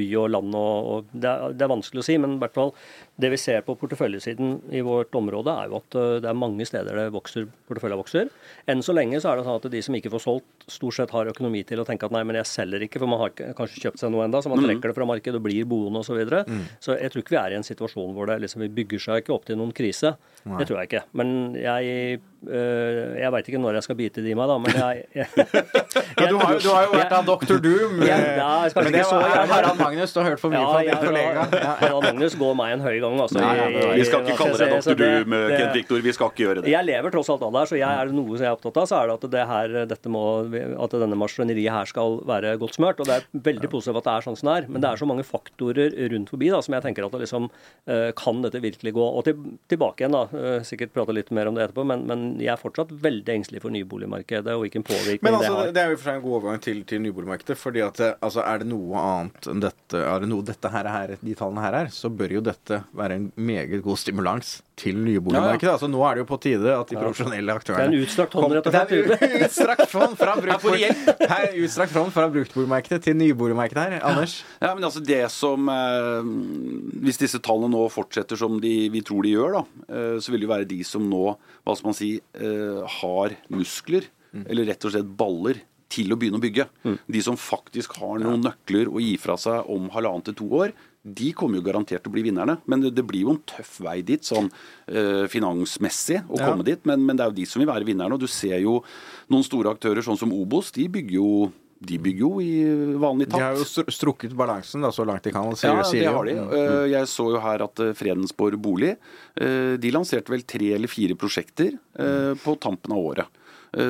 by og land. Og, og det, er, det er vanskelig å si, men i hvert fall det vi ser på porteføljesiden i vårt område, er jo at uh, det er mange steder det vokser, porteføljen vokser. Enn så lenge så er det sånn at de som ikke får solgt, stort sett har økonomi til å tenke at nei, men jeg selger ikke, for man har kanskje kjøpt seg noe enda, så man trekker det fra markedet og blir boende osv. Så, videre. så jeg tror ikke vi er i en situasjon hvor det liksom vi bygger seg ikke opp til noen krise. Det tror jeg ikke. Men jeg Jeg veit ikke når jeg skal bite det i meg, da, men jeg, *laughs* jeg, Ja, du, har, jo- du har jo vært av Dr. Doom. Ja, jeg men det var gjerne. Harald Magnus. Du har hørt for mye Ja, fra din kollega. Ja. Harald Magnus går meg en høy gang, altså. Nei, ja, i- det i- Vi skal ikke kalle deg Dr. Doom, Kent Viktor. Vi skal ikke gjøre det. Jeg lever tross alt av det her, så jeg er det noe som jeg er opptatt av, så er det at, det her, dette må, at denne maskineriet her skal være godt smørt. Og det er veldig positivt at det er sånn som det er, men det er så mange faktorer rundt forbi da, som jeg tenker at det liksom eh, Kan dette virkelig gå? Og til, tilbake igjen, da. eh, sikkert prate litt mer om det etterpå, men, men jeg er fortsatt veldig engstelig for nyboligmarkedet og hvilken påvirkning Men det altså, har. det er jo for seg en god overgang til, til nyboligmarkedet. fordi at eh, altså, Er det noe annet enn dette Er det noe dette her her de tallene her er, så bør jo dette være en meget god stimulans til nyboligmarkedet. Altså, nå er det jo på tide at de profesjonelle aktørene Det er en utstrakt hånd, rett og Det er utstrakt hånd fra *laughs* bruktbolig- *laughs* hånd fra bruktboligmarkedet til nyboligmarkedet her. Anders? Ja, men altså det som eh, Hvis disse tallene nå fortsetter som de, vi tror de gjør, da, eh, så vil det jo være de som nå hva skal man si, eh, har muskler, eller rett og slett baller, til å begynne å bygge. De som faktisk har noen nøkler å gi fra seg om halvannet til to år. De kommer jo garantert til å bli vinnerne, men det, blir jo en tøff vei dit sånn eh, finansmessig å Ja. komme dit. Men, men det er jo de som vil være vinnerne. Og du ser jo noen store aktører sånn som Obos, de bygger jo, de bygger jo i vanlig takt. De har jo strukket balansen da, så langt de kan. Sier, Ja, det har de. Mm. Eh, Jeg så jo her at eh, Fredensborg bolig eh, De lanserte vel tre eller fire prosjekter mm. på tampen av året.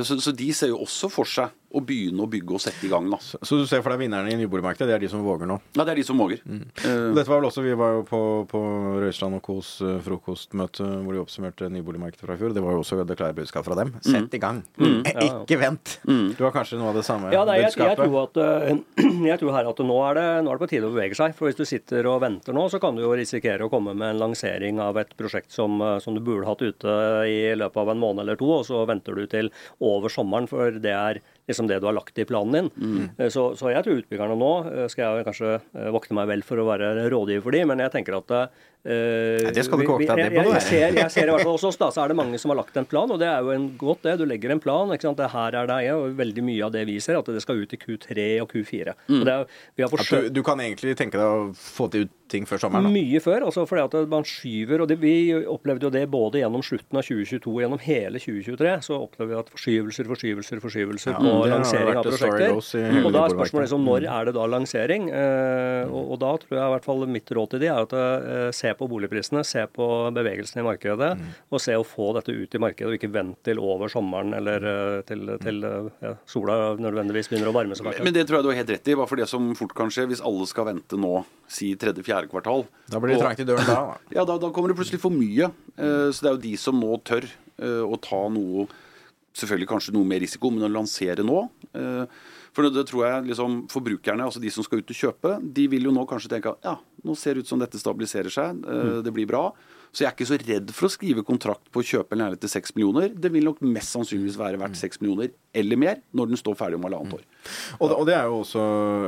Så, så de ser jo også for seg å begynne å bygge og sette i gang. da. Så, så du ser for deg vinnerne i nyboligmarkedet, det er de som våger nå? Ja, Det er de som våger. Mm. Uh, Dette var vel også, Vi var jo på, på Røisland og Kos eh, frokostmøte hvor de oppsummerte nyboligmarkedet fra i fjor. Det var jo også det klare budskap fra dem. Sett i gang! Eh, Ikke vent! Du har kanskje noe av det samme Ja, nei, jeg, jeg, budskapet? tror at, øh, *clears throat* jeg tror her at nå er, det, nå er det på tide å bevege seg. For Hvis du sitter og venter nå, så kan du jo risikere å komme med en lansering av et prosjekt som, som du burde hatt ute i løpet av en måned eller to, og så venter du til over sommeren, for det er liksom det du har lagt i planen din. Mm. Så, så jeg tror utbyggerne nå øh, skal jeg kanskje øh, vokte meg vel for å være rådgiver for dem, men jeg tenker at Nei, det skal du ikke overta. deg, jeg, jeg, jeg, ser, jeg ser i hvert fall hos oss da, så er det mange som har lagt en plan, og det er jo en godt det. Du legger en plan. ikke sant? Det her er det, og veldig mye av det vi ser, at det skal ut i Q3 og Q4. Og det er, vi har At du, du kan egentlig tenke deg å få til ting før sommeren? da? mye før, altså fordi at man skyver, og det, vi opplevde jo det både gjennom slutten av 2022 og gjennom hele 2023, så opplevde vi at forskyvelser, forskyvelser, forskyvelser Ja, på lansering av prosjekter. Og da er spørsmålet liksom, når er det da lansering? Uh, og, og da tror jeg i hvert fall mitt råd til de er at uh, se på boligprisene, se på bevegelsen i markedet, og se å få dette ut i markedet, og ikke vent til over sommeren eller eh, til, til eh, ja, sola nødvendigvis begynner å varme seg. Men det tror jeg du har helt rett i. Bare for det som fort kan skje, hvis alle skal vente nå, si tredje-fjerde kvartal Da blir det trangt i døren da. *laughs* Ja, da, da kommer det plutselig for mye. Eh, Så det er jo de som nå tør å ta noe Selvfølgelig kanskje noe mer risiko, men å lansere nå. For det, tror jeg liksom forbrukerne, altså de som skal ut og kjøpe, de vil jo nå kanskje tenke at ja, nå ser det ut som dette stabiliserer seg, eh, det blir bra. Så jeg er ikke så redd for å skrive kontrakt på å kjøpe en leilighet til 6 millioner. Det vil nok mest sannsynligvis være verdt 6 millioner eller mer når den står ferdig om halvannet år. Og, det- og det er jo også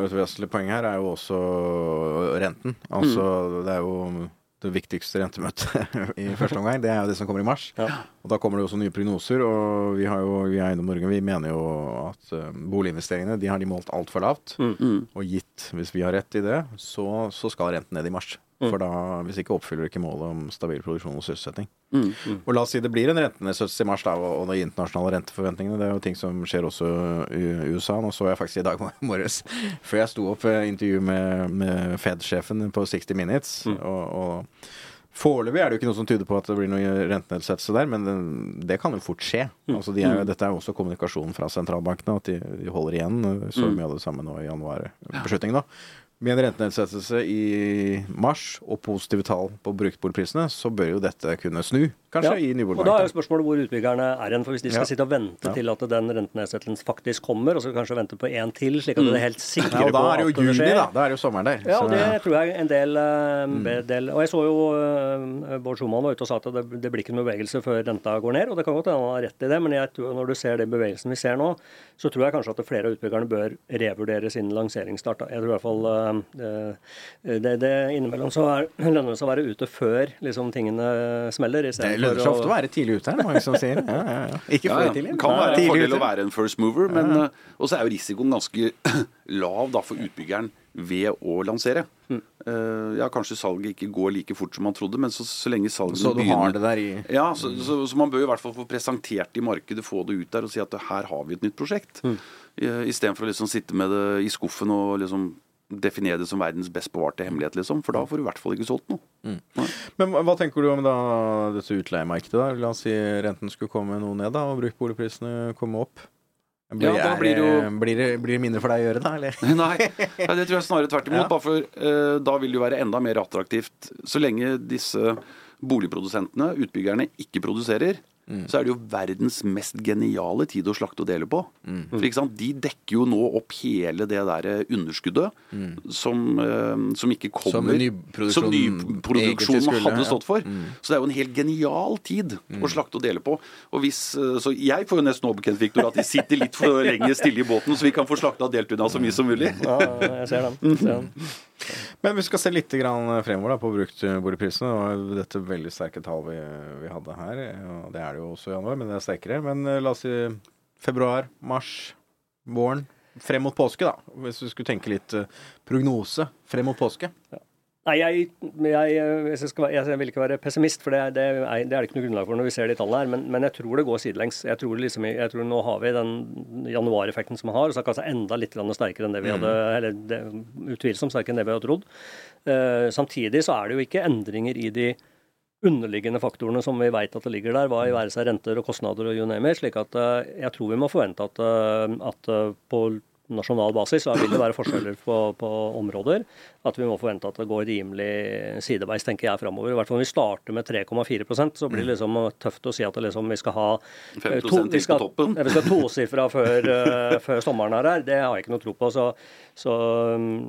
et vesentlig poeng her, er jo også renten. Altså, det er jo det viktigste rentemøtet *laughs* i første omgang. Det er jo det som kommer i mars. Og da kommer det også nye prognoser. Og vi har jo vi i Eiendom Norge vi mener jo at eh, boliginvesteringene de har de målt altfor lavt. Og gitt, hvis vi har rett i det, så, så skal renten ned i mars. For da, hvis ikke oppfyller det ikke målet om stabil produksjon og sysselsetting. Og la oss si det blir en rentenedsettelse i mars, da, og, de internasjonale renteforventningene. Det er jo ting som skjer også i USA. Nå så jeg faktisk i dag *laughs* morges, før jeg sto opp, eh, intervju med, med Fed-sjefen på 60 Minutes. Og, og Foreløpig er det jo ikke noe som tyder på at det blir noe rentenedsettelse der, men det, det kan jo fort skje. Altså de er, jo- Dette er jo også kommunikasjonen fra sentralbankene, at de, de holder igjen. Så mye av det samme nå i januar-beslutningen. da. Med en rentenedsettelse i mars og positive tall på bruktboligprisene, så bør jo dette kunne snu, kanskje, i Og da er jo spørsmålet hvor utbyggerne er hen. For hvis de skal Ja. sitte og vente Ja. til at den rentenedsettelsen faktisk kommer, og så kanskje vente på en til, slik at du er helt sikre Ja, og da på er det jo at det juni, skjer. da. Da er det jo sommeren der. Ja, og det tror jeg en del, eh, del Og jeg så jo eh, Bård Schumann var ute og sa at det, det blir ikke noen bevegelse før renta går ned. Og det kan godt hende han har rett i det, men jeg tror, når du ser den bevegelsen vi ser nå, så tror jeg kanskje at flere av utbyggerne bør revurdere sin lanseringsstart. Jeg tror i hvert fall eh, det, det innimellom så er, *laughs* lønner det seg å være ute før liksom, tingene smeller. Det lønner seg å- ofte å være tidlig ute, er det mange som sier. Ja, ja, ja. *laughs* Ikke for ja. tidlig. Det kan være en fordel å være en first mover, men eh, også er jo risikoen ganske *clears throat* lav da, for utbyggeren ved å lansere. Mm. Eh, ja, kanskje salget ikke går like fort som man trodde, men så, så lenge salget Så du har det der i Ja, så, så, så man bør i hvert fall få presentert i markedet, få det ut der og si at her har vi et nytt prosjekt. Mm. Istedenfor å liksom sitte med det i skuffen og liksom definere det som verdens best bevarte hemmelighet, liksom. For da får du i hvert fall ikke solgt noe. Men hva- tenker du om da dette utleiemarkedet? da? La oss si renten skulle komme noe ned, da, og bruktboligprisene komme opp. Blir, Ja, da blir jo- blir, det, blir det mindre for deg å gjøre, da? Eller? *laughs* Nei, det tror jeg snarere tvert imot. Ja. For uh, da vil det jo være enda mer attraktivt. Så lenge disse boligprodusentene, utbyggerne, ikke produserer, Mm. så er det jo verdens mest geniale tid å slakte og dele på. Mm. For ikke sant, De dekker jo nå opp hele det der underskuddet som, uh, som ikke Mm. Som kommer som egentlig nyproduksjonen skulle, hadde ja. Mm. stått for. Så det er jo en helt genial tid å slakte og dele på. Og hvis, eh, så jeg får jo nesten overbekjent, Viktor, at de sitter litt for lenge stille i båten, så vi kan få slakta og delt unna så mye som mulig. Ja, jeg ser den. Jeg ser den. *laughs* Men vi skal se litt fremover da, på bruktboligprisene. Det var dette veldig sterke tall vi, vi hadde her. og Det er det jo også i januar, men det er sterkere. Men eh, la oss si februar, mars, våren. Frem mot påske, da. Hvis du skulle tenke litt eh, prognose frem mot påske. Nei, jeg, jeg, jeg, skal, jeg vil ikke være pessimist, for det, det, er, det er det ikke noe grunnlag for når vi ser de tallene her. Men, men jeg tror det går sidelengs. Jeg tror, liksom, jeg tror nå har vi den januareffekten som vi har, og så er kanskje enda litt sterkere enn det vi hadde Eller det, utvilsomt sterkere enn det vi hadde trodd. Uh, samtidig så er det jo ikke endringer i de underliggende faktorene som vi vet at det ligger der, hva i være seg renter og kostnader og you name it. slik at eh, jeg tror vi må forvente at, eh, at på nasjonal basis så vil det være forskjeller på, på områder. At vi må forvente at det går rimelig sideveis, tenker jeg, framover. I hvert fall når vi starter med 3,4% så blir det liksom tøft å si at liksom, vi skal ha eh, 5% to- vi skal, vi skal tosifra før, eh, før sommeren er her. Det har jeg ikke noe tro på. Så, så,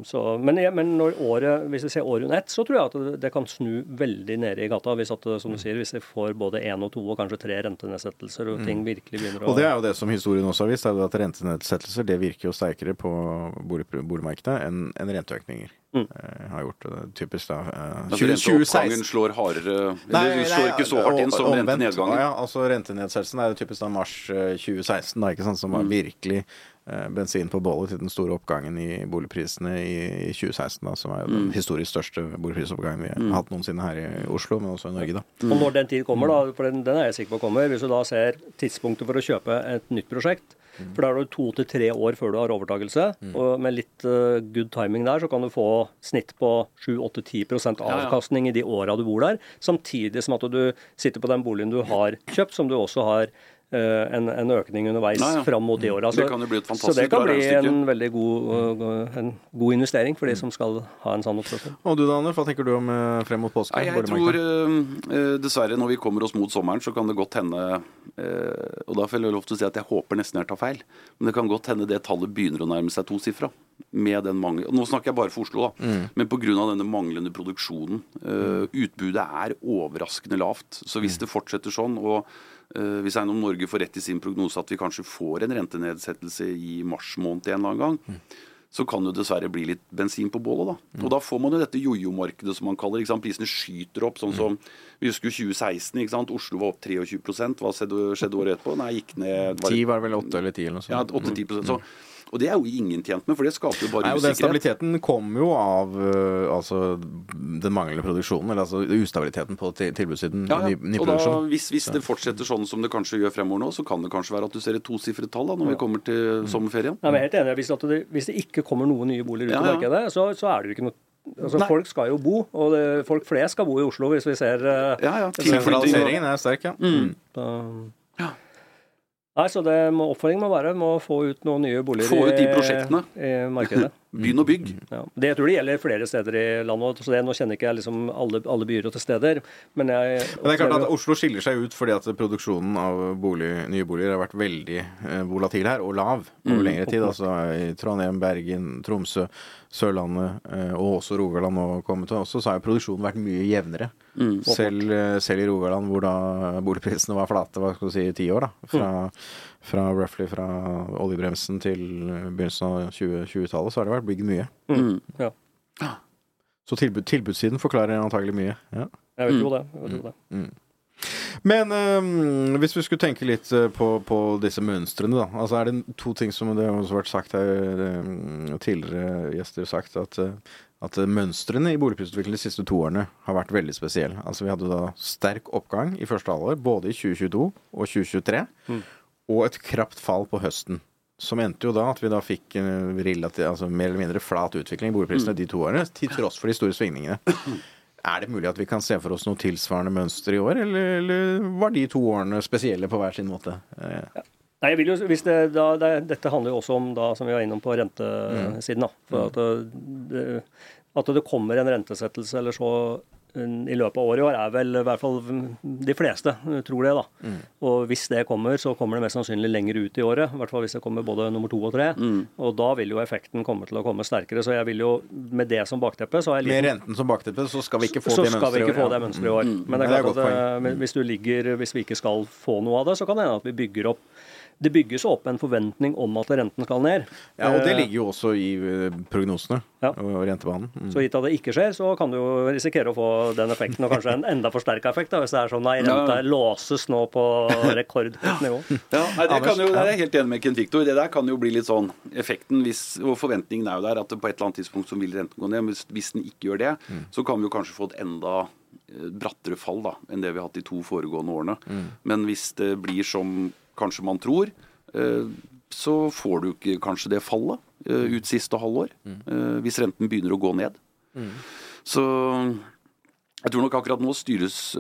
så, men, men når året, hvis vi ser året under ett, så tror jeg at det, det kan snu veldig nede i gata. Hvis, at, som du sier, hvis vi får både én og to og kanskje tre rentenedsettelser, og ting virkelig begynner å Og det er jo det som historien også har vist, er at rentenedsettelser det virker jo sterkere på bolig, boligmarkedet enn en renteøkninger. Mm. eh, har gjort det typisk da. eh, Altså, 20- Renteoppgangen slår hardere Eller du slår ikke så hardt inn som omvendt. rentenedgangen. Ja, altså Rentenedsettelsen er jo typisk da mars eh, 2016, da, ikke sant, som Mm. var virkelig eh, bensin på bålet til den store oppgangen i boligprisene i, i 2016, da, som er jo Mm. den historisk største boligprisoppgangen vi har hatt noensinne her i Oslo, men også i Norge. da. Og når den tid kommer, da, for den, den er jeg sikker på kommer, hvis du da ser tidspunktet for å kjøpe et nytt prosjekt, for da er det to til tre år før du har overtakelse, og med litt uh, good timing der, så kan du få snitt på 7-8-10 ja. avkastning i de åra du bor der, samtidig som at du sitter på den boligen du har kjøpt, som du også har en, en økning underveis Ja, ja. fram mot de åra. Det kan jo bli et så det kan bli en veldig god, eh, en god investering for de som skal ha en sånn oppførsel. Og du da, Anders, hva tenker du om eh, frem mot påske? Nei, jeg tror eh, eh, dessverre når vi kommer oss mot sommeren, så kan det godt hende eh, Og da får jeg lov til å si at jeg håper nesten jeg tar feil, men det kan godt hende det tallet begynner å nærme seg tosifra. Med den mangel... Nå snakker jeg bare for Oslo, da. Men pga. denne manglende produksjonen. eh, utbudet er overraskende lavt. Så hvis det fortsetter sånn, og eh, hvis Eiendom Norge får rett i sin prognose at vi kanskje får en rentenedsettelse i mars måned en eller annen gang, så kan det dessverre bli litt bensin på bålet. da. Og da får man jo dette jojo-markedet som man kaller sant? Prisene skyter opp. sånn som Vi husker jo 2016. ikke sant? Oslo var opp 23% Hva skjedde, skjedde året etterpå? Nei, gikk ned var det- var vel 8 eller ti eller noe sånt. Ja, 8-10 så, Og det er jo ingen tjent med, for det skaper jo bare Nei, og Den stabiliteten kommer jo av øh, altså, den manglende produksjonen, eller altså ustabiliteten på tilbudssiden. Ja, ny, ny Og da, hvis, hvis det fortsetter sånn som det kanskje gjør fremover nå, så kan det kanskje være at du ser et tosifret tall da, når vi kommer til sommerferien. Jeg er helt enig. Hvis, at det, hvis det ikke kommer noen nye boliger ut Ja, i ja. markedet, så, så er det jo ikke noe Altså, Nei. folk skal jo bo, og det, folk flest skal bo i Oslo, hvis vi ser uh, Ja, ja. Sentraliseringen er sterk, ja. Mm. Da, Ja. Nei, så det må, Oppfordringen må være må få ut noen nye boliger Få ut de i- i markedet. *laughs* Begynn å bygge. Ja. Det jeg tror det gjelder flere steder i landet. Så det, nå kjenner ikke jeg liksom alle, alle byer og til steder, men jeg Men det er klart at Oslo skiller seg ut fordi at produksjonen av bolig, nye boliger har vært veldig eh, volatil her, og lav over lengre tid. Altså i Trondheim, Bergen, Tromsø, Sørlandet eh, og også Rogaland nå kommet til også, så har jo produksjonen vært mye jevnere. Selv, eh, selv i Rogaland hvor da boligprisene var flate hva skal du si, i ti år, da. Fra, fra roughly fra oljebremsen til begynnelsen av 20 20-tallet, så har det vært bygd mye. Ja. Så tilbud, tilbudssiden forklarer antagelig mye. Ja. Jeg vil tro det. Jeg vil tro det. Men um, hvis vi skulle tenke litt øh, på, på disse mønstrene, da. Altså er det to ting som det har også vært sagt her, tidligere gjester har sagt, at, øh, at mønstrene i boligprisutviklingen de siste to årene har vært veldig spesielle. Altså vi hadde da sterk oppgang i første halvår, både i 2022 og 2023, og et krapt fall på høsten. Som endte jo da at vi da fikk en relativ, altså mer eller mindre flat utvikling i boligprisene de to årene, til tross for de store svingningene. Er det mulig at vi kan se for oss noe tilsvarende mønster i år, eller, eller var de to årene spesielle på hver sin måte? Ja. Nei, jeg vil jo, hvis det, da, det, Dette handler jo også om, da, som vi var innom på rentesiden, da, for at det, at det kommer en rentesettelse eller så mm, i løpet av året i år, er vel i hvert fall de fleste tror det. da. Og hvis det kommer, så kommer det mest sannsynlig lenger ut i året. I hvert fall hvis det kommer både nummer to og tre. Og da vil jo effekten komme til å komme sterkere. Så jeg vil jo, med det som bakteppe, så har jeg Med renten som bakteppe, så skal vi ikke få så det skal vi mønsteret ikke i få det mønsteret i år. Men det er er klart at eh, hvis, du ligger, hvis vi ikke skal få noe av det, så kan det hende at vi bygger opp Det bygges opp en forventning om at renten skal ned. Ja, og det Eh, ligger jo også i eh, prognosene Ja. og rentebanen. Mm. Så gitt at det ikke skjer, så kan du jo risikere å få den effekten, og kanskje en *laughs* enda forsterka effekt. da, Hvis det er sånn nei, renta Ja. låses nå på rekordhøyt nivå. *laughs* Ja, nei, det, kan jo, det er jeg helt enig med Kent Victor. Det der kan jo bli litt sånn effekten hvis, Og forventningen er jo der at på et eller annet tidspunkt så vil renten gå ned. Men hvis, den ikke gjør det, så kan vi jo kanskje få et enda eh, brattere fall da, enn det vi har hatt de to foregående årene. Men hvis det blir som kanskje man tror, eh, så får du ikke kanskje det fallet eh, ut siste halvår. eh, Hvis renten begynner å gå ned. Så jeg tror nok akkurat nå styres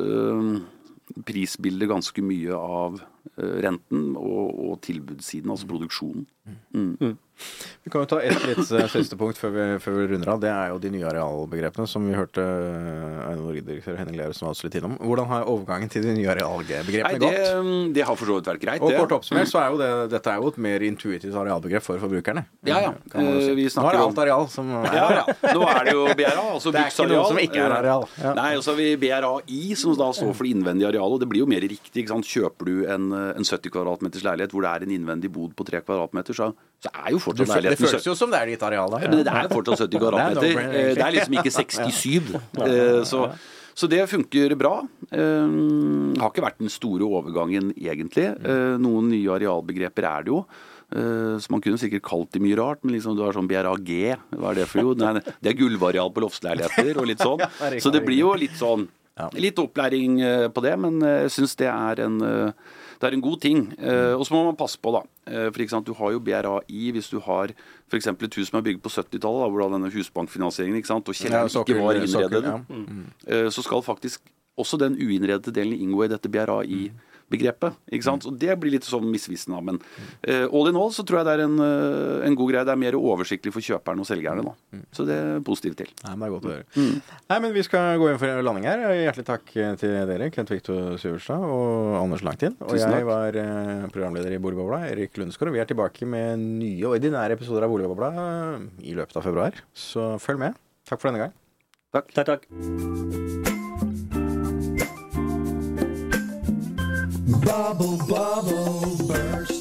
prisbildet ganske mye av renten og, og tilbudssiden, altså produksjonen. Vi kan jo ta ett litt eh, siste punkt før vi, før vi runder av. Det er jo de nye arealbegrepene som vi hørte eh, Eiendom-Norge-direktør Henning Lerus var også litt innom. Hvordan har overgangen til de nye arealbegrepene gått? det har for så vidt vært greit, Og det. kort oppsummert så er jo det, dette er jo et mer intuitivt arealbegrep for forbrukerne. Ja, ja. Jo Eh, si. vi Nå er det alt areal som er ja, ja. Nå er det jo BRA, altså *laughs* Det er ikke noe som ikke er areal. Ja. Nei, og så har vi BRAI, som da står for det innvendige arealet. Og det blir jo mer riktig. ikke sant? Kjøper du en, en 70 kvadratmeters leilighet hvor det er en innvendig bod på 3 kvadratmeter, så, så er jo fortsatt leiligheten det føles jo som det er ditt areal da. Ja, men det er jo fortsatt 70 kvadratmeter. *laughs* Det er Eh, Det er liksom ikke *laughs* 67. Eh, Så, så det funker bra. Det Har ikke vært den store overgangen, egentlig. Eh, Noen nye arealbegreper er det jo. Eh, Så man kunne sikkert kalt det mye rart, men liksom du har sånn BRAG, hva er det for? Nei, Det er gulvareal på loftsleiligheter og litt sånn. *laughs* Så det blir jo litt sånn Litt opplæring eh, på det, men eh, jeg syns det er en eh, det er en god ting. Eh, og så må man passe på, da. Eh, for eksempel sant, Du har jo BRAI hvis du har f.eks. et hus som er bygd på 70-tallet, hvor da denne husbankfinansieringen ikke sant, og kjelleren ja, ikke var innredet, innredet, ja. mm. så skal faktisk også den uinnredede delen inngå i dette BRAI-begrepet. ikke sant? Og Det blir litt sånn misvisende. Men uh, all in all så tror jeg det er en, uh, en god greie. Det er mer oversiktlig for kjøperne og selgerne. nå. Så det er positivt til. Nei, men det er godt å høre. Nei, men Vi skal gå inn for landing her. Hjertelig takk til dere, Kent Viktor Syverstad og Anders Langtid. Og jeg var eh, programleder i Boligbobla, Erik Lundsgaard. Og vi er tilbake med nye ordinære episoder av Boligbobla i løpet av februar. Så følg med. Takk for denne gang. Takk, takk. Bubble, bubble, burst.